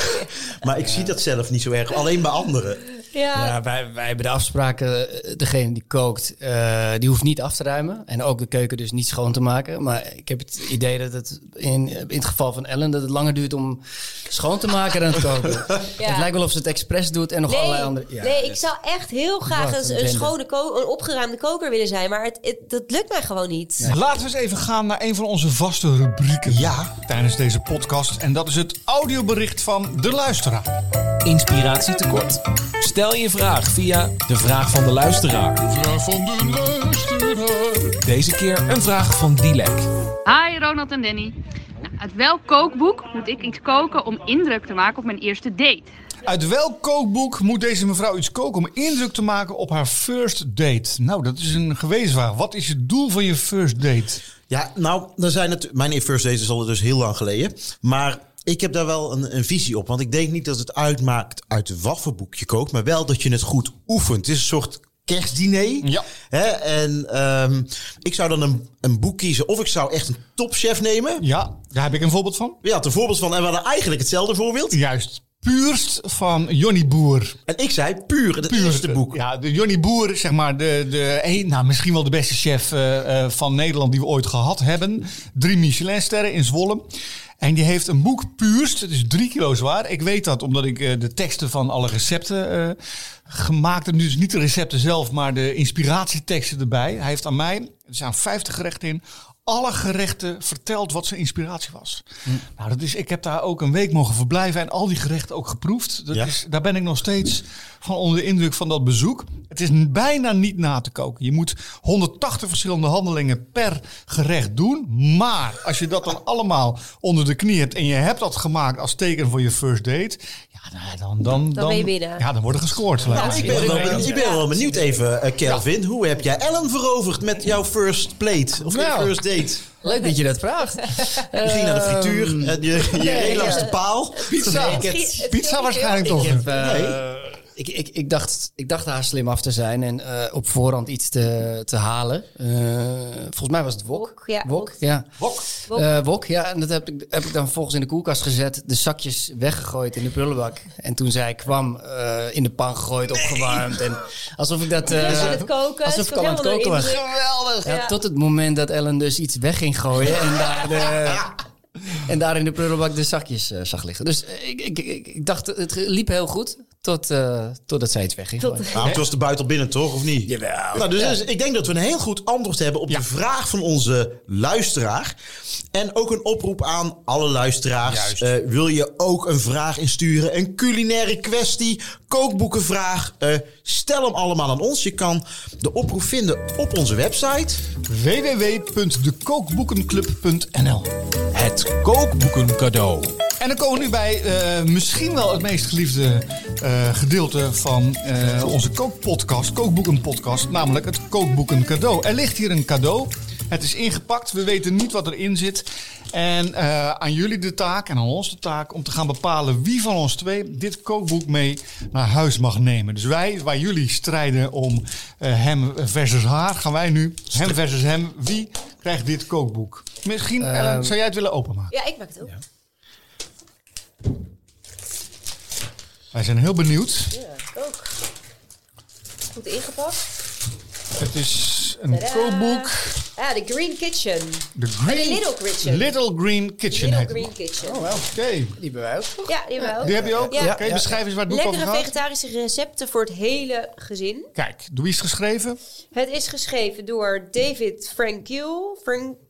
Maar ik zie dat zelf niet zo erg. Alleen bij anderen. Ja. Ja, wij, wij hebben de afspraken, eh, degene die kookt, eh, die hoeft niet af te ruimen. En ook de keuken dus niet schoon te maken. Maar ik heb het idee dat het in, in het geval van Ellen, dat het langer duurt om schoon te maken dan het koken. Het lijkt wel of ze het expres doet en nog allerlei andere... Ja, nee, ik dus- zou echt heel graag Wat een, een schone, ko- een opgeruimde koker willen zijn. Maar het, het, dat lukt mij gewoon niet. Laten we eens even gaan naar een van onze vaste rubrieken Ja. tijdens deze podcast. En dat is het audiobericht van de luisteraar. Inspiratietekort? Stel je vraag via de vraag van de luisteraar. Vraag van de luisteraar. Deze keer een vraag van Dilek. Hi Ronald en Danny. Nou, uit welk kookboek moet ik iets koken om indruk te maken op mijn eerste date? Uit welk kookboek moet deze mevrouw iets koken om indruk te maken op haar first date? Nou, dat is een gewetensvraag. Wat is het doel van je first date? Ja, nou, er zijn het, mijn first date is al dus heel lang geleden. Maar ik heb daar wel een, een visie op. Want ik denk niet dat het uitmaakt uit wat voor boek je kookt. Maar wel dat je het goed oefent. Het is een soort kerstdiner. Ja. Hè? En ehm, ik zou dan een, een boek kiezen. Of ik zou echt een topchef nemen. Ja, daar heb ik een voorbeeld van. Ja, een voorbeeld van. En we hadden eigenlijk hetzelfde voorbeeld. Juist. Puurst van Jonny Boer. En ik zei puur, het Puur, eerste boek. Ja, de Jonny Boer, zeg maar, de, de, een, nou, misschien wel de beste chef eh, eh, van Nederland die we ooit gehad hebben. Drie Michelinsterren in Zwolle. En die heeft een boek Puurst. Het is drie kilo zwaar. Ik weet dat omdat ik eh, de teksten van alle recepten eh, gemaakt heb. Dus niet de recepten zelf, maar de inspiratieteksten erbij. Hij heeft aan mij, er staan 50 gerechten in, alle gerechten verteld wat zijn inspiratie was. Nou, dat is, ik heb daar ook een week mogen verblijven en al die gerechten ook geproefd. Dat Ja. is, daar ben ik nog steeds van onder de indruk van dat bezoek. Het is bijna niet na te koken. Je moet 180 verschillende handelingen per gerecht doen. Maar als je dat dan allemaal onder de knie hebt en je hebt dat gemaakt als teken voor je first date, ja, nou, dan, dan, dan, ben je binnen. Ja, dan wordt er gescoord. Nou, ik ben, wel, benieuwd- ik ben wel benieuwd even, eh, Kelvin. Hoe heb jij Ellen veroverd met jouw first plate? Of je Nou. first date? Leuk dat je dat vraagt. Je ging naar de frituur en je, je reed langs de paal. Pizza. Nee, ik heb- Het- het Pizza waarschijnlijk toch. Ik, heb, eh, ik, ik, ik, dacht, ik dacht haar slim af te zijn en eh, op voorhand iets te, te halen. Eh, volgens mij was het wok. Wok, ja, Wok, wok. ja. Wok. Wok. Eh, wok, ja. En dat heb ik, heb ik dan volgens in de koelkast gezet. De zakjes weggegooid in de prullenbak. En toen zij kwam, eh, in de pan gegooid, opgewarmd. En alsof ik dat... het koken. alsof ik al aan het koken was. Geweldig. Ja, Ja. Tot het moment dat Ellen dus iets weg ging gooien en daar, de, en daar in de prullenbak de zakjes eh, zag liggen. Dus ik, ik, ik, ik dacht, het liep heel goed. Tot, eh, totdat zij het wegging. Nou, het was de buiten binnen toch, of niet? Jawel. Nou, dus, dus ik denk dat we een heel goed antwoord hebben op de vraag van onze luisteraar. En ook een oproep aan alle luisteraars. Eh, wil je ook een vraag insturen? Een culinaire kwestie, kookboekenvraag? Eh, stel hem allemaal aan ons. Je kan de oproep vinden op onze website. www.dekookboekenclub.nl Het kookboeken cadeau. En dan komen we nu bij eh, misschien wel het meest geliefde eh, gedeelte van eh, onze kookpodcast, kookboekenpodcast, namelijk het kookboeken cadeau. Er ligt hier een cadeau. Het is ingepakt, we weten niet wat erin zit. En eh, aan jullie de taak en aan ons de taak om te gaan bepalen wie van ons twee dit kookboek mee naar huis mag nemen. Dus wij, waar jullie strijden om eh, hem versus haar, gaan wij nu hem versus hem. Wie krijgt dit kookboek? Misschien, Ellen, zou jij het willen openmaken? Ja, ik maak het ook. Wij zijn heel benieuwd. Ja, ik ook. Goed ingepakt. Het is een Tadaa. kookboek. Ah, The Green Kitchen. De Oh, The Little Kitchen. Little Green Kitchen Little het Green. Kitchen. Oh, wel, oké. Die hebben wij ook. toch? Ja, die hebben we ook. Die heb je ook? Ja. Oké, beschrijf eens waar het boek Lekkere over gaat. vegetarische recepten voor het hele gezin. Kijk, door wie is het geschreven? Het is geschreven door David Frankiel. Frankiel,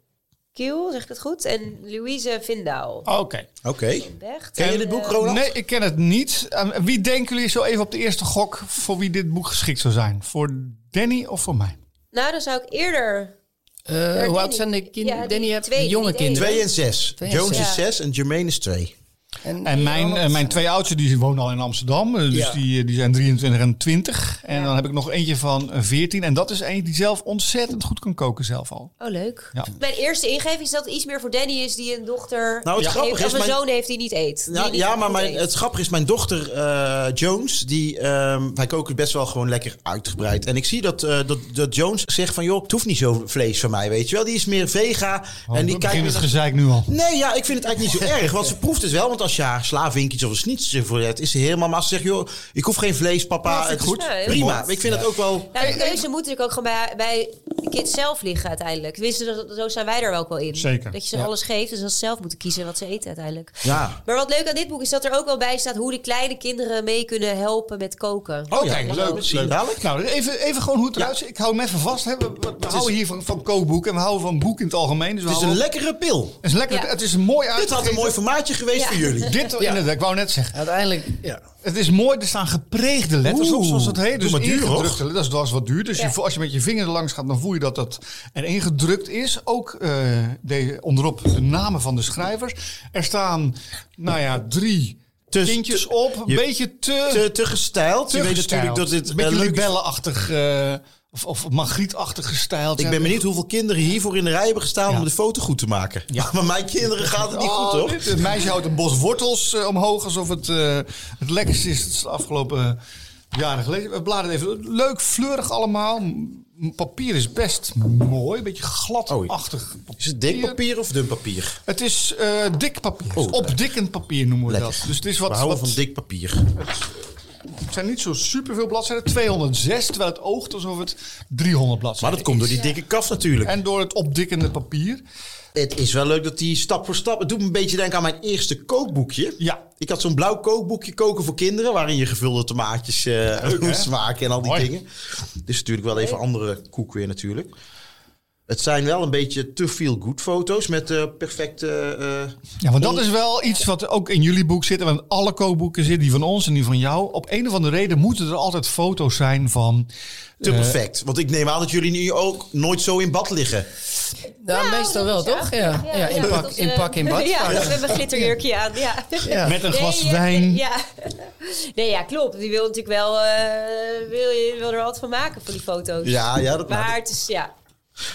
zeg ik dat goed? En Louise Vindaal. Oké. Oké. Becht. Ken je dit boek, Ronald? Nee, ik ken het niet. Aan wie denken jullie zo even op de eerste gok voor wie dit boek geschikt zou zijn? Voor Danny of voor mij? Nou, dan zou ik eerder... Eh, Danny. hoe oud zijn de kinderen? Ja, Danny heeft twee, jonge kinderen. Twee en zes. Twee en Jones zes. is zes en Jermaine is twee. En mijn, eh, mijn twee oudsten die wonen al in Amsterdam. eh, Dus Ja. die, eh, die zijn 23 en 20. En dan heb ik nog eentje van eh, 14. En dat is eentje die zelf ontzettend goed kan koken zelf al. Oh, leuk. Ja. Mijn eerste ingeving is dat het iets meer voor Danny is die een dochter Nou, het heeft, grappige of is, een mijn- zoon heeft die niet eet. Die Ja, niet ja goed maar mijn, eet. het grappige is, mijn dochter eh, Jones, die, ehm, wij koken best wel gewoon lekker uitgebreid. En ik zie dat, eh, dat, dat Jones zegt van, joh, het hoeft niet zo vlees van mij, weet je wel. Die is meer vega. Oh, en die kijkt het gezeik nu al. Nee, ja, ik vind het eigenlijk niet zo erg. Want ze proeft het wel. Want als je haar slavinkjes of een snitje voor hebt, is ze helemaal... Maar als ze zegt, joh, ik hoef geen vlees, papa. Het is goed. Prima. Ik vind het ook wel... Nou, de keuze moet natuurlijk ook gewoon bij, bij de kids zelf liggen uiteindelijk. Tenminste, dat- zo zijn wij er ook wel in. Zeker. Dat je ze alles geeft, dus dat ze zelf moeten kiezen wat ze eten uiteindelijk. Ja. Maar wat leuk aan dit boek is dat er ook wel bij staat hoe de kleine kinderen mee kunnen helpen met koken. Oh ja, Kijk, leuk. Misschien dadelijk. Nou, even, even gewoon hoe het eruit ziet. Ik hou hem even vast. Hè. We, we- we houden hier van, van kookboek en we houden van boek in het algemeen. Dus Het is houden een lekkere pil. het is lekker. Het is mooi Dit had een mooi formaatje geweest Ja. voor jullie. Dit, inderdaad, ik wou net zeggen. Uiteindelijk, ja. Het is mooi, er staan gepreegde letters op, Oeh, zoals het heet. Dus maar duur, ingedrukte hoor. letters, dat is wat duur. Dus Ja. je, als je met je vinger er langs gaat, dan voel je dat dat erin gedrukt is. Ook eh, de, onderop de namen van de schrijvers. Er staan, nou ja, drie Te- kindjes te- op. Een je- beetje te... Te, te gestyled. te je weet natuurlijk dat dit Een beetje eh, libellenachtig eh, of, of magrietachtig gestyled. Ik ben benieuwd hoeveel kinderen hiervoor in de rij hebben gestaan Ja. om de foto goed te maken. Ja. Maar mijn kinderen gaat het niet Oh, goed, hoor. dit- Het meisje houdt een bos wortels eh, omhoog alsof het eh, het lekkerste is. Het is de afgelopen jaren geleden. We bladeren even. Leuk, fleurig allemaal. Papier is best mooi. Een beetje gladachtig. Is het dik papier of dun papier? Het is eh, dik papier. Oh, Opdikkend papier noemen we Lekker. dat. Dus het is We wat, houden wat van dik papier. het zijn niet zo superveel bladzijden. 206, terwijl het oogt alsof het 300 Maar bladzijden dat komt door is. die dikke kaf natuurlijk. En door het opdikkende papier. Het is wel leuk dat die stap voor stap... Het doet me een beetje denken aan mijn eerste kookboekje. Ja. Ik had zo'n blauw kookboekje koken voor kinderen... waarin je gevulde tomaatjes eh moest maken en al die Mooi. dingen. Dus natuurlijk wel even andere koek weer natuurlijk. Het zijn wel een beetje te veel good foto's met eh, perfecte... eh, Ja, want dat is wel iets wat ook in jullie boek zit. En in alle kookboeken zit, die van ons en die van jou. Op een of andere reden moeten er altijd foto's zijn van... te eh, perfect. Want ik neem aan dat jullie nu ook nooit zo in bad liggen. Ja, meestal wel, toch? Ja, ja, in, pak, in pak in bad. Ja, we hebben een glitterjurkje aan. Ja. Ja. Met een glas Nee, wijn. Ja. nee, ja, klopt. Die wil natuurlijk wel, eh, wil, je wil er wat van maken voor die foto's. Ja, ja, dat Maar het is, ja.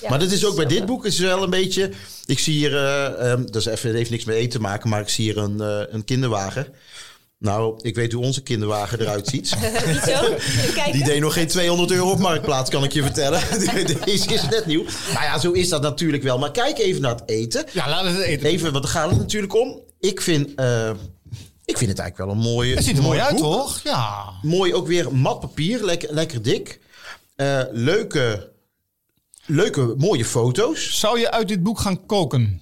Ja, Maar dat is ook bij dit boek is wel een beetje. Ik zie hier, eh, ehm, dat is even, heeft niks met eten te maken, maar ik zie hier een, eh, een kinderwagen. Nou, ik weet hoe onze kinderwagen eruit ziet. Niet zo? Die deed nog geen 200 euro op marktplaats, kan ik je vertellen. Deze is net nieuw. Nou ja, zo is dat natuurlijk wel. Maar kijk even naar het eten. Ja, laten we het eten. Even, want daar gaat het natuurlijk om. Ik vind, eh, ik vind het eigenlijk wel een mooie. Het ziet er mooi uit, boek. toch? Ja. Mooi ook weer mat papier, lekker, lekker dik. Eh, leuke, leuke, mooie foto's. Zou je uit dit boek gaan koken?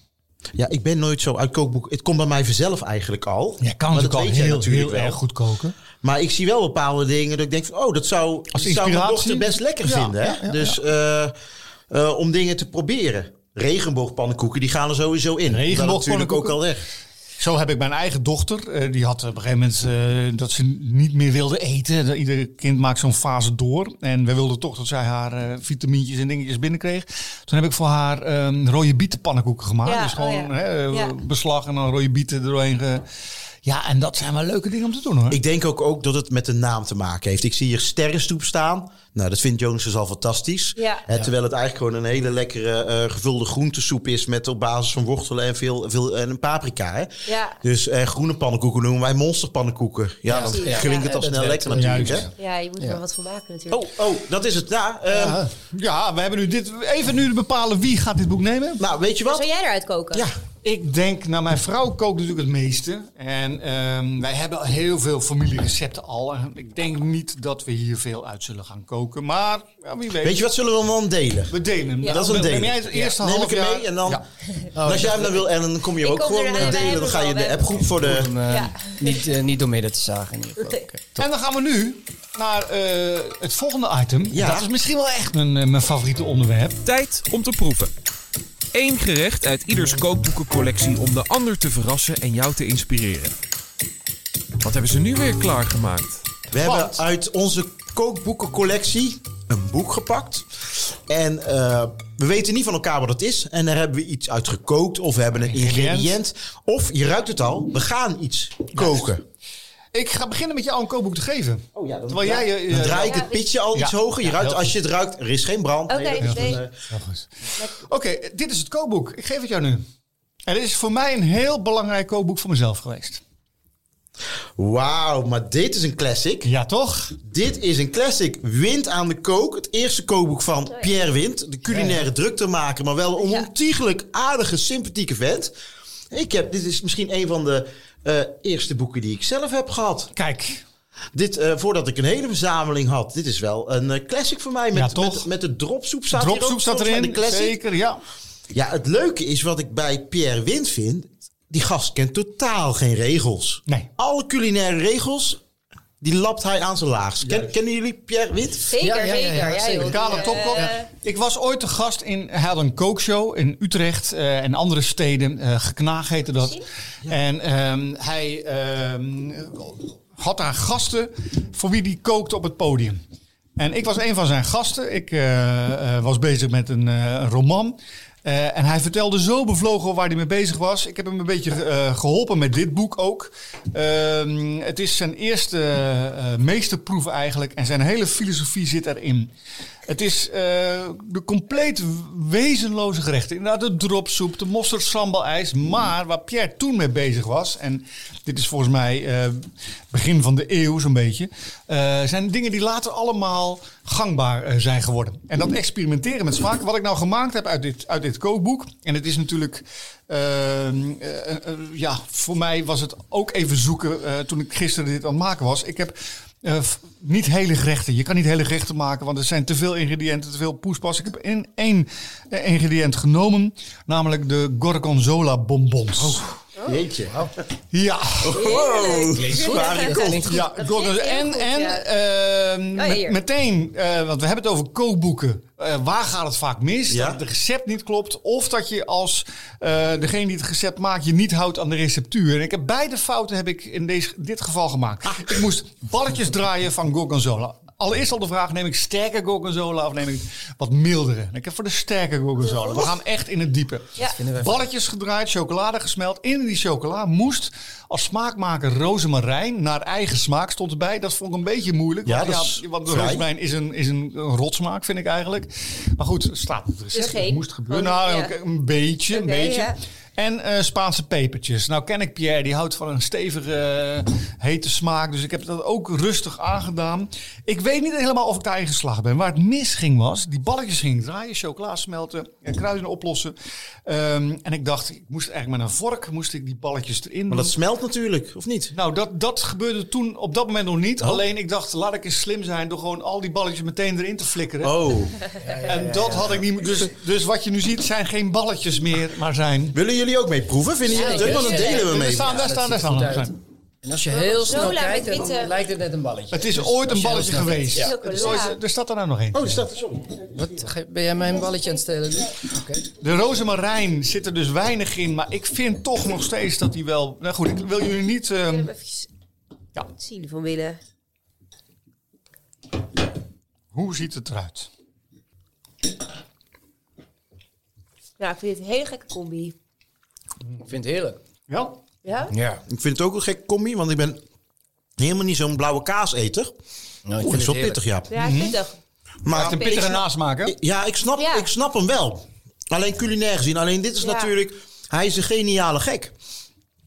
Ja, ik ben nooit zo uit kookboek. Het komt bij mij vanzelf eigenlijk al. Jij kan Maar dat al weet heel, natuurlijk heel wel. goed koken. Maar ik zie wel bepaalde dingen dat ik denk van... oh, dat zou, dat zou mijn dochter best lekker Ja, vinden. Hè? ja, ja, dus eh, eh, om dingen te proberen. Regenboogpannenkoeken, die gaan er sowieso in. Regenboogpannenkoeken? Natuurlijk ook al weg. Zo heb ik mijn eigen dochter. eh, die had op een gegeven moment eh, dat ze niet meer wilde eten. Ieder kind maakt zo'n fase door. En we wilden toch dat zij haar eh vitamintjes en dingetjes binnenkreeg. Toen heb ik voor haar eh, rode bietenpannenkoeken gemaakt. Ja, dus gewoon oh ja. hè, Ja. beslag en dan rode bieten er doorheen. Ge... Ja, en dat zijn wel leuke dingen om te doen hoor. Ik denk ook, ook dat het met de naam te maken heeft. Ik zie hier sterrenstoep staan. Nou, dat vindt Jonas dus al fantastisch. Ja. Hè, terwijl het eigenlijk gewoon een hele lekkere eh, gevulde groentesoep is... met op basis van wortelen en, veel, veel, en een paprika. Hè? Ja. Dus eh, groene pannenkoeken noemen wij monsterpannenkoeken. Ja, dan klinkt Ja, het al snel lekker natuurlijk. Hè? Ja, je moet er Ja. wel wat van maken natuurlijk. Oh, oh, dat is het. Ja, ehm, Ja, we hebben nu dit. Even nu bepalen wie gaat dit boek nemen. Nou, weet je wat? Zou jij eruit koken? Ja, Ik denk, nou mijn vrouw kookt natuurlijk het meeste. En ehm, wij hebben al heel veel familierecepten al. En ik denk niet dat we hier veel uit zullen gaan koken. Maar ja, wie weet. weet je wat zullen we dan delen? We delen hem. Ja. Dat is een Neem delen. jij het eerste Neem half ik hem mee en dan... Ja. En als jij hem dan wil, Ellen, dan kom je Ik ook kom gewoon delen. Dan ga je de appgroep voor de... Om, eh, Ja. niet, eh, niet door midden te zagen in ieder geval. En dan gaan we nu naar eh, het volgende item. Ja. Dat is misschien wel echt mijn, eh, mijn favoriete onderwerp. Tijd om te proeven. Eén gerecht uit ieders kookboekencollectie om de ander te verrassen en jou te inspireren. Wat hebben ze nu weer klaargemaakt? We hebben uit onze kookboekencollectie een boek gepakt. En eh, we weten niet van elkaar wat het is. En daar hebben we iets uit gekookt. Of we hebben een Ingrediënt. ingrediënt. Of, je ruikt het al, we gaan iets koken. Ik ga beginnen met jou een kookboek te geven. Oh ja, dan, Terwijl jij je- dan je- draai ik het pitje al Ja. iets hoger. Je Ja, ruikt, als je het ruikt, er is geen brand. Oké, Nee, is nee. eh, Oké, dit is het kookboek. Ik geef het jou nu. En dit is voor mij een heel belangrijk kookboek voor mezelf geweest. Wauw, maar dit is een classic. Ja, toch? Dit is een classic. Wind aan de kook. Het eerste kookboek van Pierre Wind. De culinaire druktermaker, maar wel een ontiegelijk aardige, sympathieke vent. Ik heb, dit is misschien een van de eh, eerste boeken die ik zelf heb gehad. Kijk, Dit, eh, voordat ik een hele verzameling had. Dit is wel een eh, classic voor mij. Met, Ja, toch? met, met de dropsoep staat ook dropsoep staat mij, erin. De. Zeker, ja. Ja, het leuke is wat ik bij Pierre Wind vind. Die gast kent totaal geen regels. Nee. Alle culinaire regels, die lapt hij aan zijn laagst. Ken, kennen jullie Pierre Wind? Zeker, Ja, ja, ja, ja, zeker. Ja, zeker. joh, Kale eh, Ik was ooit te gast in, hij had een kookshow in Utrecht eh, en andere steden. eh Geknaag heette dat. En ehm, hij ehm, had daar gasten voor wie die kookte op het podium. En ik was een van zijn gasten. Ik eh, eh, was bezig met een, eh, een roman. Eh, en hij vertelde zo bevlogen waar hij mee bezig was. Ik heb hem een beetje eh, geholpen met dit boek ook. Ehm, het is zijn eerste eh, meesterproef eigenlijk. En zijn hele filosofie zit erin. Het is eh, de compleet wezenloze gerechten. Inderdaad, de dropsoep, de mosterd sambal ijs. Maar waar Pierre toen mee bezig was... en dit is volgens mij eh, begin van de eeuw zo'n beetje... eh, zijn dingen die later allemaal gangbaar zijn geworden. En dat experimenteren met smaak. Wat ik nou gemaakt heb uit dit, uit dit kookboek... en het is natuurlijk... ehm, eh, eh, ja, voor mij was het ook even zoeken toen ik gisteren dit aan het maken was. Ik heb f- niet hele gerechten. Je kan niet hele gerechten maken, want er zijn te veel ingrediënten, te veel poespas. Ik heb in één eh, ingrediënt genomen, namelijk de gorgonzola bonbons. Jeetje. Ja. Wow. Zware Dat kost. klinkt goed. Ja, en, en ehm, met- hier. meteen, eh, want we hebben het over kookboeken. Eh, waar gaat het vaak mis? Ja. Dat het recept niet klopt. Of dat je als eh, degene die het recept maakt je niet houdt aan de receptuur. En ik heb beide fouten heb ik in deze, dit geval gemaakt. Ik moest balletjes draaien van gorgonzola. Allereerst al de vraag, neem ik sterke gorgonzola of neem ik wat mildere? Ik heb voor de sterke gorgonzola. We gaan echt in het diepe. Ja. Balletjes gedraaid, chocolade gesmeld. In die chocola moest als smaakmaker rozemarijn naar eigen smaak stond erbij. Dat vond ik een beetje moeilijk. Ja, want, vrij. rozemarijn is een, is een, een rotsmaak, vind ik eigenlijk. Maar goed, het staat op het recept. Dus Het moest gebeuren. Nou, ja. een beetje, een beetje. En eh, Spaanse pepertjes. Nou ken ik Pierre, die houdt van een stevige, eh, hete smaak. Dus ik heb dat ook rustig aangedaan. Ik weet niet helemaal of ik daarin geslaagd ben. Waar het misging was, die balletjes gingen draaien, chocola smelten, en kruiden oplossen. Ehm, en ik dacht, ik moest eigenlijk met een vork moest ik die balletjes erin Maar doen. dat smelt natuurlijk, of niet? Nou, dat, dat gebeurde toen op dat moment nog niet. Oh. Alleen ik dacht, laat ik eens slim zijn door gewoon al die balletjes meteen erin te flikkeren. Oh. en dat had ik niet. Dus, dus wat je nu ziet zijn geen balletjes meer, maar zijn. Willen jullie ook mee proeven? Vinden jullie het leuk? Want dan delen we mee. staan, daar staan, daar staan. En als je heel snel kijkt, dan witte- lijkt het net een balletje. Het is Dus ooit een balletje geweest. Ja. Er is ooit- Er staat er nou nog één. Oh, er staat er, sorry. Wat, ben jij mijn balletje aan het stelen nu? Oké. De rozemarijn zit er dus weinig in, maar ik vind toch nog steeds dat die wel... Nou goed, ik wil jullie niet... Ik ehm, wil hem even Ja. zien van binnen. hoe ziet het eruit? Ja, ik vind het een hele gekke combi. Ik vind het heerlijk. Ja? Ja? Ja. Ik vind het ook een gek combi, want ik ben helemaal niet zo'n blauwe kaaseter. Nou, ik Oeh, vind dat is wel het pittig, ja. Ja, vind het Maar Een pittige nasmaak, hè? Ja, ik snap, Ja. ik snap hem wel. Alleen culinair gezien. Alleen dit is Ja. natuurlijk... Hij is een geniale gek.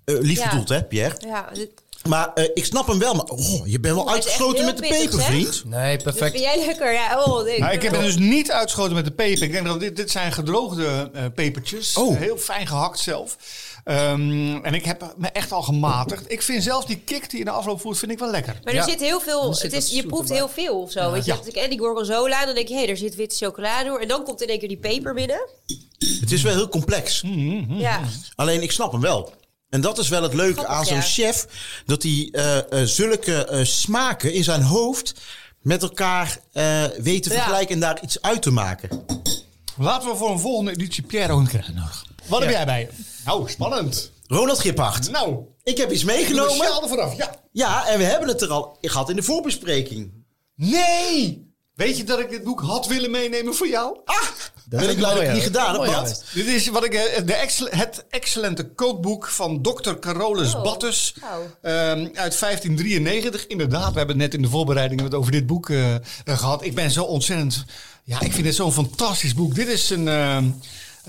Eh, lief Ja. bedoeld, hè, Pierre? Ja, dit- Maar eh, ik snap hem wel. Maar oh, je bent wel uitgesloten heel met de peper, vriend. Nee, dit perfect. vind jij lekker? Ja, oh, nee. Nou, ik heb het dus niet uitgeschoten met de peper. Ik denk dat dit, dit zijn gedroogde eh, pepertjes. Oh. Heel fijn gehakt zelf. Ehm, en ik heb me echt al gematigd. Ik vind zelf die kick die je in de afloop voert, vind ik wel lekker. Maar er Ja. zit heel veel, zit het is, je proeft erbij. heel veel of zo. Weet je, Ja. als ik en die gorgonzola, dan denk je, hé, er zit witte chocolade door. En dan komt in één keer die peper binnen. Het is wel heel complex. Ja, Alleen ik snap hem wel. En dat is wel het leuke aan zo'n ja. chef. Dat hij eh, eh, zulke eh, smaken in zijn hoofd met elkaar eh weet te Ja. vergelijken en daar iets uit te maken. Laten we voor een volgende editie Pierre uitnodigen. Wat heb jij bij je? Nou, spannend. Ronald Giphart, Nou, ik heb iets meegenomen. er vanaf. Ja. Ja, en we hebben het er al gehad in de voorbespreking. Nee! Weet je dat ik dit boek had willen meenemen voor jou? Ah, ben vind ik blij dat ik mooi, het niet gedaan heb. Dit is wat ik, eh, de excel- het excellente kookboek van Dr. Carolus Oh. Battus Oh. ehm, uit 1593. Inderdaad, we hebben het net in de voorbereidingen het over dit boek eh, eh, gehad. Ik ben zo ontzettend... Ja, ik vind het zo'n fantastisch boek. Dit is een, ehm,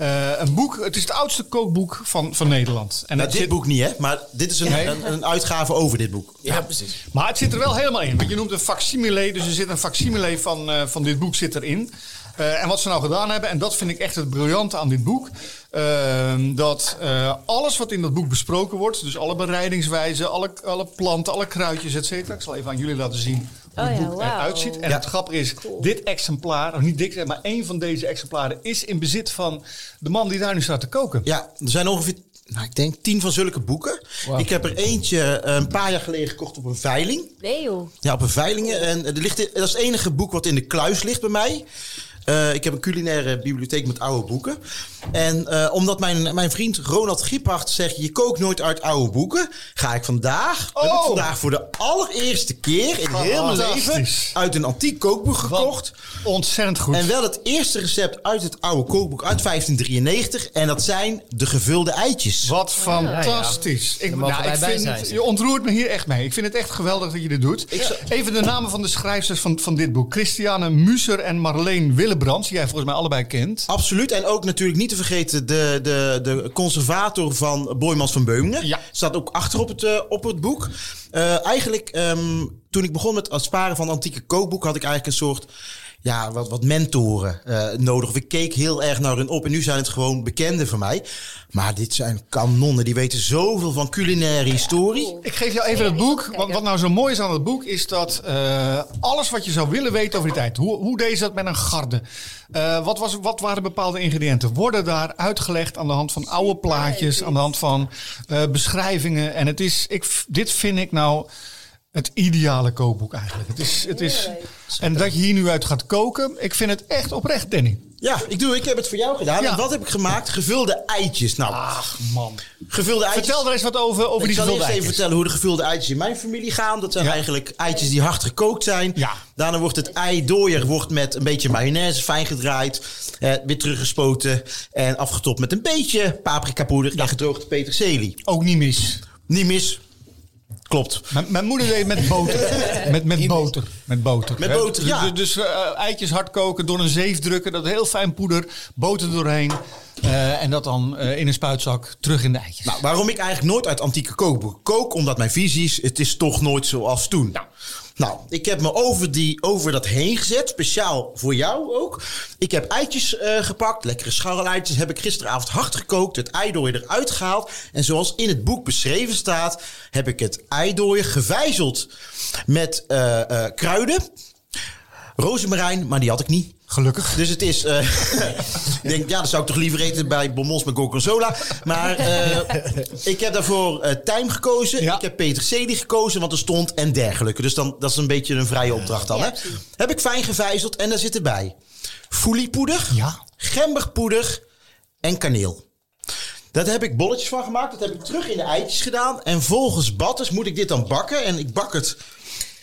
eh, een boek... Het is het oudste kookboek van, van Nederland. En Nou, dit zit- boek niet, hè? Maar dit is een, Nee. een, een uitgave over dit boek. Ja, precies. Maar het zit er wel helemaal in. Want je noemt een facsimile. Dus er zit een facsimile van, eh, van dit boek zit erin. Eh, en wat ze nou gedaan hebben, en dat vind ik echt het briljante aan dit boek. ehm, dat eh, alles wat in dat boek besproken wordt. Dus alle bereidingswijzen, alle, alle planten, alle kruidjes, et cetera. Ik zal even aan jullie laten zien hoe Oh het ja, boek eruit ziet. En Ja. het grappige is, dit exemplaar, of niet dit, maar één van deze exemplaren is in bezit van de man die daar nu staat te koken. Ja, er zijn ongeveer, nou, ik denk, tien van zulke boeken. Ik heb er eentje eh, een paar jaar geleden gekocht op een veiling. nee joh. Ja, op een veiling. En er ligt, dat is het enige boek wat in de kluis ligt bij mij. Eh, ik heb een culinaire bibliotheek met oude boeken. En eh, omdat mijn, mijn vriend Ronald Giphart zegt... je kookt nooit uit oude boeken... ga ik vandaag, heb ik Oh! vandaag voor de allereerste keer in heel mijn leven... Uit een antiek kookboek gekocht. Ontzettend goed. En wel het eerste recept uit het oude kookboek uit 1593. En dat zijn de gevulde eitjes. Wat fantastisch. Ik, nou, ik bij vind, zijn, het- je ontroert me hier echt mee. Ik vind het echt geweldig dat je dit doet. Even de namen van de schrijfsters van, van dit boek. Christiane Muser en Marleen Willebrands. Die jij volgens mij allebei kent. Absoluut. En ook natuurlijk niet te vergeten de, de, de conservator van Boymans van Beumingen. Ja. Staat ook achter op het, eh, op het boek. Eh, eigenlijk, ehm, toen ik begon met het sparen van antieke kookboeken... had ik eigenlijk een soort ja, wat, wat mentoren eh, nodig. Of ik keek heel erg naar hun op. En nu zijn het gewoon bekenden van mij. Maar dit zijn kanonnen. Die weten zoveel van culinaire historie. Ik geef jou even het boek. Want wat nou zo mooi is aan het boek is dat eh, alles wat je zou willen weten over die tijd. Hoe, hoe deed ze dat met een garde? Eh, wat, was, wat waren bepaalde ingrediënten? Worden daar uitgelegd aan de hand van oude plaatjes, aan de hand van eh, beschrijvingen. En het is, ik, dit vind ik nou het ideale kookboek eigenlijk. Het is, het is, en dat je hier nu uit gaat koken, ik vind het echt oprecht, Danny. Ja, ik, doe, ik heb het voor jou gedaan. Ja. En wat heb ik gemaakt? Gevulde eitjes. Nou, Ach man. gevulde eitjes. Vertel er eens wat over, over ik die zal gevulde eerst even vertellen hoe de gevulde eitjes in mijn familie gaan. Dat zijn Ja. eigenlijk eitjes die hard gekookt zijn. Ja. Daarna wordt het eidooier wordt met een beetje mayonaise fijn gedraaid. Eh, weer teruggespoten. En afgetopt met een beetje paprikapoeder en gedroogde peterselie. Ook niet mis. Niet mis. Klopt. Mijn, mijn moeder deed met boter. Met, met boter. Met boter. Met boter, Dus- ja. Dus, dus, eh, eitjes hard koken, door een zeef drukken. Dat heel fijn poeder, boter doorheen. eh, en dat dan eh, in een spuitzak terug in de eitjes. Nou, waarom ik eigenlijk nooit uit antieke kookboeken kook? Omdat mijn visie is, het is toch nooit zoals toen. Nou, ik heb me over, die, over dat heen gezet, speciaal voor jou ook. Ik heb eitjes eh, gepakt, lekkere scharreleitjes. Heb ik gisteravond hard gekookt, het eidooier eruit gehaald. En zoals in het boek beschreven staat, heb ik het eidooier gevijzeld met eh, eh, kruiden. Rozemarijn, maar die had ik niet. Gelukkig. Dus het is... eh, ik denk, ja, dat zou ik toch liever eten bij Bonbons met Gorgonzola. Maar eh, ik heb daarvoor eh Tijm gekozen. Ja. Ik heb peterselie gekozen, want er stond en dergelijke. Dus dan, dat is een beetje een vrije opdracht dan. Ja, Hè? Heb ik fijn gevijzeld en daar zit erbij foeliepoeder, Ja. gemberpoeder en kaneel. Daar heb ik bolletjes van gemaakt. Dat heb ik terug in de eitjes gedaan. En volgens Batters moet ik dit dan bakken. En ik bak het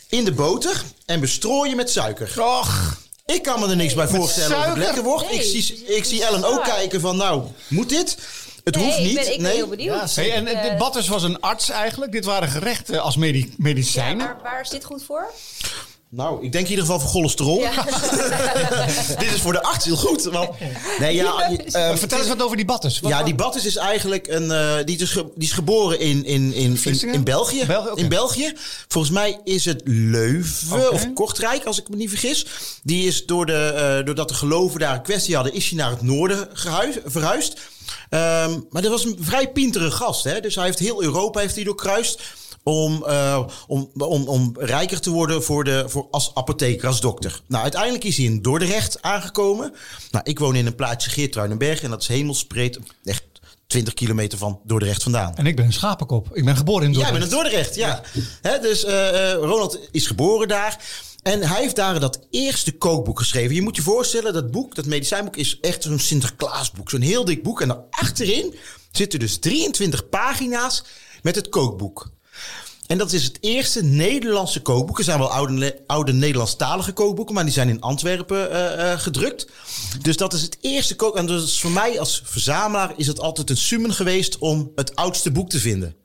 in de boter en bestrooien met suiker. Och, Ik kan me er niks bij voorstellen of het lekker wordt. Nee, ik zie, ik zie Ellen ook kijken van, nou, moet dit? Het Nee, hoeft niet. ik ben, ik ben nee. heel benieuwd. hey, en Eh, de Batters was een arts eigenlijk. Dit waren gerechten als medi- ja, medicijnen. waar is dit goed voor? Nou, ik denk in ieder geval voor cholesterol. dit is voor de arts heel goed. Want, nee, ja, eh, Vertel eens wat over die Batters. Wat- Ja, die Battes is eigenlijk een. eh, die, is ge- die is geboren in, in, in, in, België. In België. Volgens mij is het Leuven of Kortrijk, als ik me niet vergis. Die is door de, eh, doordat de geloven daar een kwestie hadden, is hij naar het noorden gehuis, verhuisd. Ehm, maar dat was een vrij pintere gast. Hè? Dus hij heeft heel Europa heeft hij doorkruist. Om, eh, om, om, om rijker te worden voor de, voor als apotheker, als dokter. Nou, uiteindelijk is hij in Dordrecht aangekomen. Nou, ik woon in een plaatsje Geertruidenberg. En dat is hemelsbreed, echt 20 kilometer van Dordrecht vandaan. En ik ben een schapenkop. Ik ben geboren in Jij Dordrecht. bent in Dordrecht, ja. Hè, dus eh, eh, Ronald is geboren daar. En hij heeft daar dat eerste kookboek geschreven. Je moet je voorstellen, dat boek, dat medicijnboek, is echt zo'n Sinterklaasboek. Zo'n heel dik boek. En achterin zitten dus 23 pagina's met het kookboek. En dat is het eerste Nederlandse kookboek. Er zijn wel oude, oude Nederlandstalige kookboeken, maar die zijn in Antwerpen eh, eh, gedrukt. Dus dat is het eerste kook. En dus voor mij als verzamelaar is het altijd een summen geweest om het oudste boek te vinden.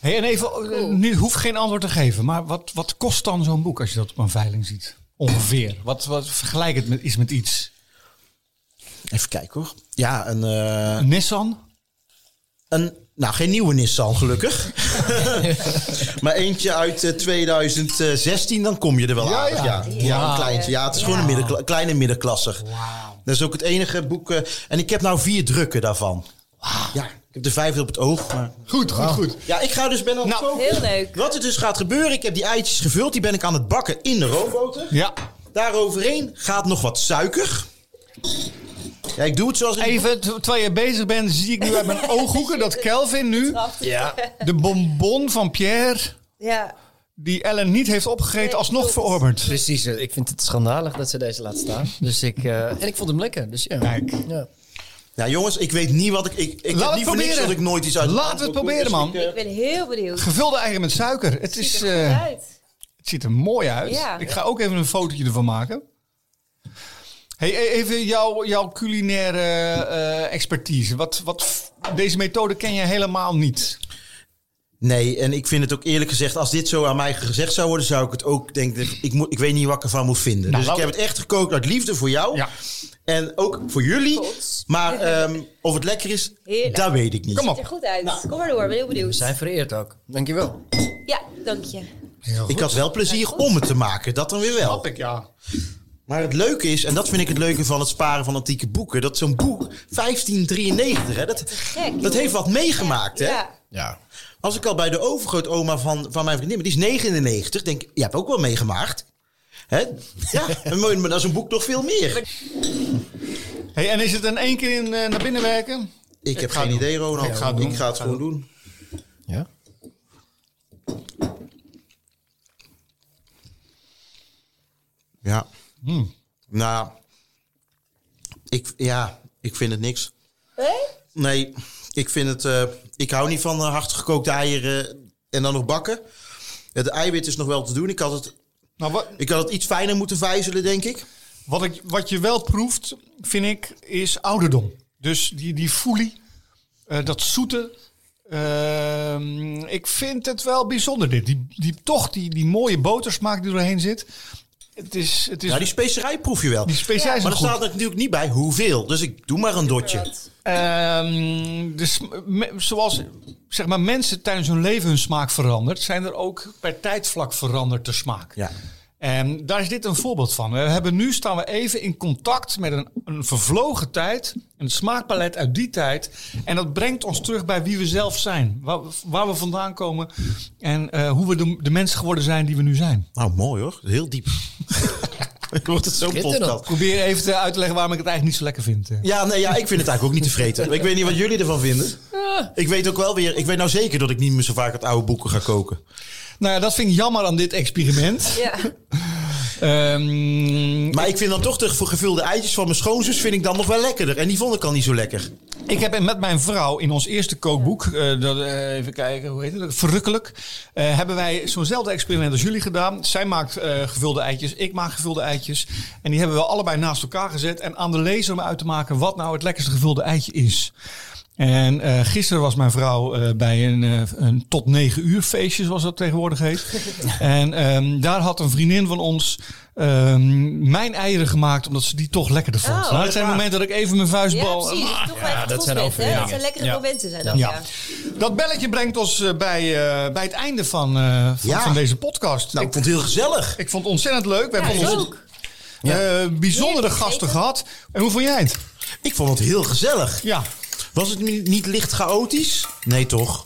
Hey, en even, eh, nu hoef geen antwoord te geven. Maar wat, wat kost dan zo'n boek als je dat op een veiling ziet? Ongeveer. Wat, wat vergelijk het met iets met iets? Even kijken hoor. Ja, een, eh, Een Nissan? een nou geen nieuwe Nissan gelukkig. maar eentje uit eh, 2016, dan kom je er wel Ja, aardig. ja. Ja, ja. een kleintje. Ja, het is gewoon een middenkla- kleine middenklasser. Dat is ook het enige boek. eh, en ik heb nou vier drukken daarvan. Ja, ik heb de vijfde op het oog. Maar... Goed, goed, goed. Ja, ik ga dus ben het Nou, koken. Heel leuk. Wat er dus gaat gebeuren, ik heb die eitjes gevuld. Die ben ik aan het bakken in de roomboter. Ja. Daaroverheen gaat nog wat suiker. Ja, ik doe het zoals ik... Even, ter- terwijl je bezig bent, zie ik nu uit mijn ooghoeken dat Kelvin nu Ja. de bonbon van Pierre, Ja. die Ellen niet heeft opgegeten, Nee, alsnog klopt. verorberd. Precies, eh, ik vind het schandalig dat ze deze laat staan. Dus ik, eh, en ik vond hem lekker. Dus ja. Kijk. Ja. Ja, jongens, ik weet niet wat ik... Ik, ik Laat heb het niet voor niks proberen. dat ik nooit iets uit... Laten we het proberen, man. Ik, ben heel benieuwd. Gevulde eieren met suiker. Het, Ziet is, er goed eh, uit. het ziet er mooi uit. Ja. Ik ga ook even een fotootje ervan maken. Hey, e- even jouw, jouw culinaire eh, expertise. Wat, wat, deze methode ken je helemaal niet. Nee, en ik vind het ook eerlijk gezegd, als dit zo aan mij gezegd zou worden, zou ik het ook denken, ik, moet, ik weet niet wat ik ervan moet vinden. Nou, dus ik heb het echt gekookt uit liefde voor jou. Ja. En ook voor jullie. Maar ehm, of het lekker is, Heerlijk. dat weet ik niet. Kom Ziet er op. goed uit. Kom maar door, ben heel benieuwd. We zijn vereerd ook. Dankjewel. Ja, dank je. Ik had wel plezier om het te maken, dat dan weer wel. Snap ik, ja. Maar het leuke is, en dat vind ik het leuke van het sparen van antieke boeken, dat zo'n boek 1593, hè, dat, Gek. dat heeft wat meegemaakt. Hè? Ja. Ja. Als ik al bij de overgrootoma van, van mijn vriendin, die is 99, denk ik, je hebt ook wel meegemaakt. Hè? Ja, maar dat is een boek nog veel meer. Hey, en is het in één keer in, eh, naar binnen werken? Ik heb geen doen. idee, Ronald. Ik ga het doen. Ik ga het gewoon doen. Ja? Ja. Hmm. Nou, ik, ja, ik vind het niks. Hé? Nee, ik vind het... eh, ik hou niet van uh, hard gekookte eieren en dan nog bakken. Het eiwit is nog wel te doen. Ik had het, Nou, wat, ik had het iets fijner moeten vijzelen, denk ik. wat, ik, wat je wel proeft, vind ik, is ouderdom. Dus die, die foelie, eh, dat zoete. Ehm, ik vind het wel bijzonder dit. Die, die, toch die, die mooie botersmaak die doorheen zit. Het is, het is Ja, die specerij proef je wel. die maar er staat er natuurlijk niet bij hoeveel. Dus ik doe maar een dotje. Ehm, dus me- zoals zeg maar, mensen tijdens hun leven hun smaak verandert, zijn er ook per tijdvlak veranderd de smaak. Ja. En daar is dit een voorbeeld van. We hebben nu staan we even in contact met een, een vervlogen tijd, een smaakpalet uit die tijd. En dat brengt ons terug bij wie we zelf zijn, waar, waar we vandaan komen en eh, hoe we de, de mensen geworden zijn die we nu zijn. Nou, mooi hoor. Heel diep. Wordt het zo'n Schitterend. podcast. Probeer even te uit te leggen waarom ik het eigenlijk niet zo lekker vind. eh. Ja, nee, ja, ik vind het eigenlijk ook niet te vreten. Ik weet niet wat jullie ervan vinden. Ik weet ook wel weer, ik weet nou zeker dat ik niet meer zo vaak uit oude boeken ga koken. Nou ja, dat vind ik jammer aan dit experiment. Ja. Ehm, Maar ik vind dan toch de gevulde eitjes van mijn schoonzus vind ik dan nog wel lekkerder. En die vond ik al niet zo lekker. Ik heb met mijn vrouw in ons eerste kookboek, eh, dat, eh, even kijken, hoe heet het? Verrukkelijk. eh, hebben wij zo'nzelfde experiment als jullie gedaan. Zij maakt eh, gevulde eitjes, ik maak gevulde eitjes. En die hebben we allebei naast elkaar gezet. En aan de lezer om uit te maken wat nou het lekkerste gevulde eitje is. En eh, gisteren was mijn vrouw eh, bij een, eh, een tot negen uur feestje, zoals dat tegenwoordig heet. en ehm, daar had een vriendin van ons ehm, mijn eieren gemaakt, omdat ze die toch lekkerder vond. Oh, nou, het zijn waar. momenten dat ik even mijn vuist Ja, bal... precies. Ah, Toch dat zijn bent. Dat zijn lekkere Ja. momenten zijn dat, Ja. ja. Dat belletje brengt ons bij, eh, bij het einde van, eh, van, Ja. van deze podcast. Nou, ik, vond het heel gezellig. ik vond het ontzettend leuk. We Ja, hebben ons bijzondere gasten gehad. En hoe vond jij het? Ik vond het heel gezellig. Ja, Was het niet niet licht chaotisch? Nee, toch?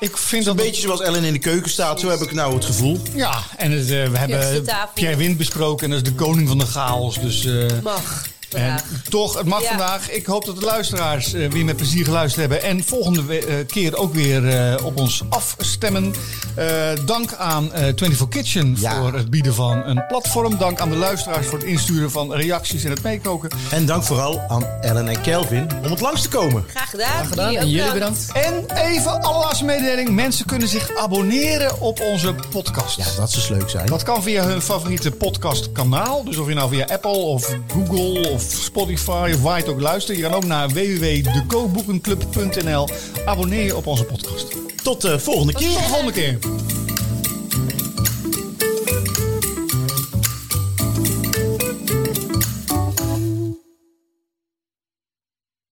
ik vind Een dat... beetje zoals Ellen in de keuken staat, zo heb ik nou het gevoel. Ja, en het, eh, we hebben. Pierre Wind besproken. En dat is de koning van de chaos. Dus... eh, Mag. En toch, het mag Ja. vandaag. Ik hoop dat de luisteraars eh, weer met plezier geluisterd hebben. En volgende we- eh, keer ook weer eh, op ons afstemmen. Eh, dank aan eh 24 Kitchen Ja. voor het bieden van een platform. Dank aan de luisteraars voor het insturen van reacties en het meekoken. En dank vooral aan Ellen en Kelvin om het langs te komen. Graag gedaan. gedaan. ook En jullie bedankt. En even allerlaatste mededeling. Mensen kunnen zich abonneren op onze podcast. Ja, dat zou leuk zijn. Dat kan via hun favoriete podcastkanaal. Dus of je nou via Apple of Google of Spotify of waar je het ook luistert. Je kan ook naar www.dekookboekenclub.nl. Abonneer je op onze podcast. Tot de volgende keer. Tot de volgende keer.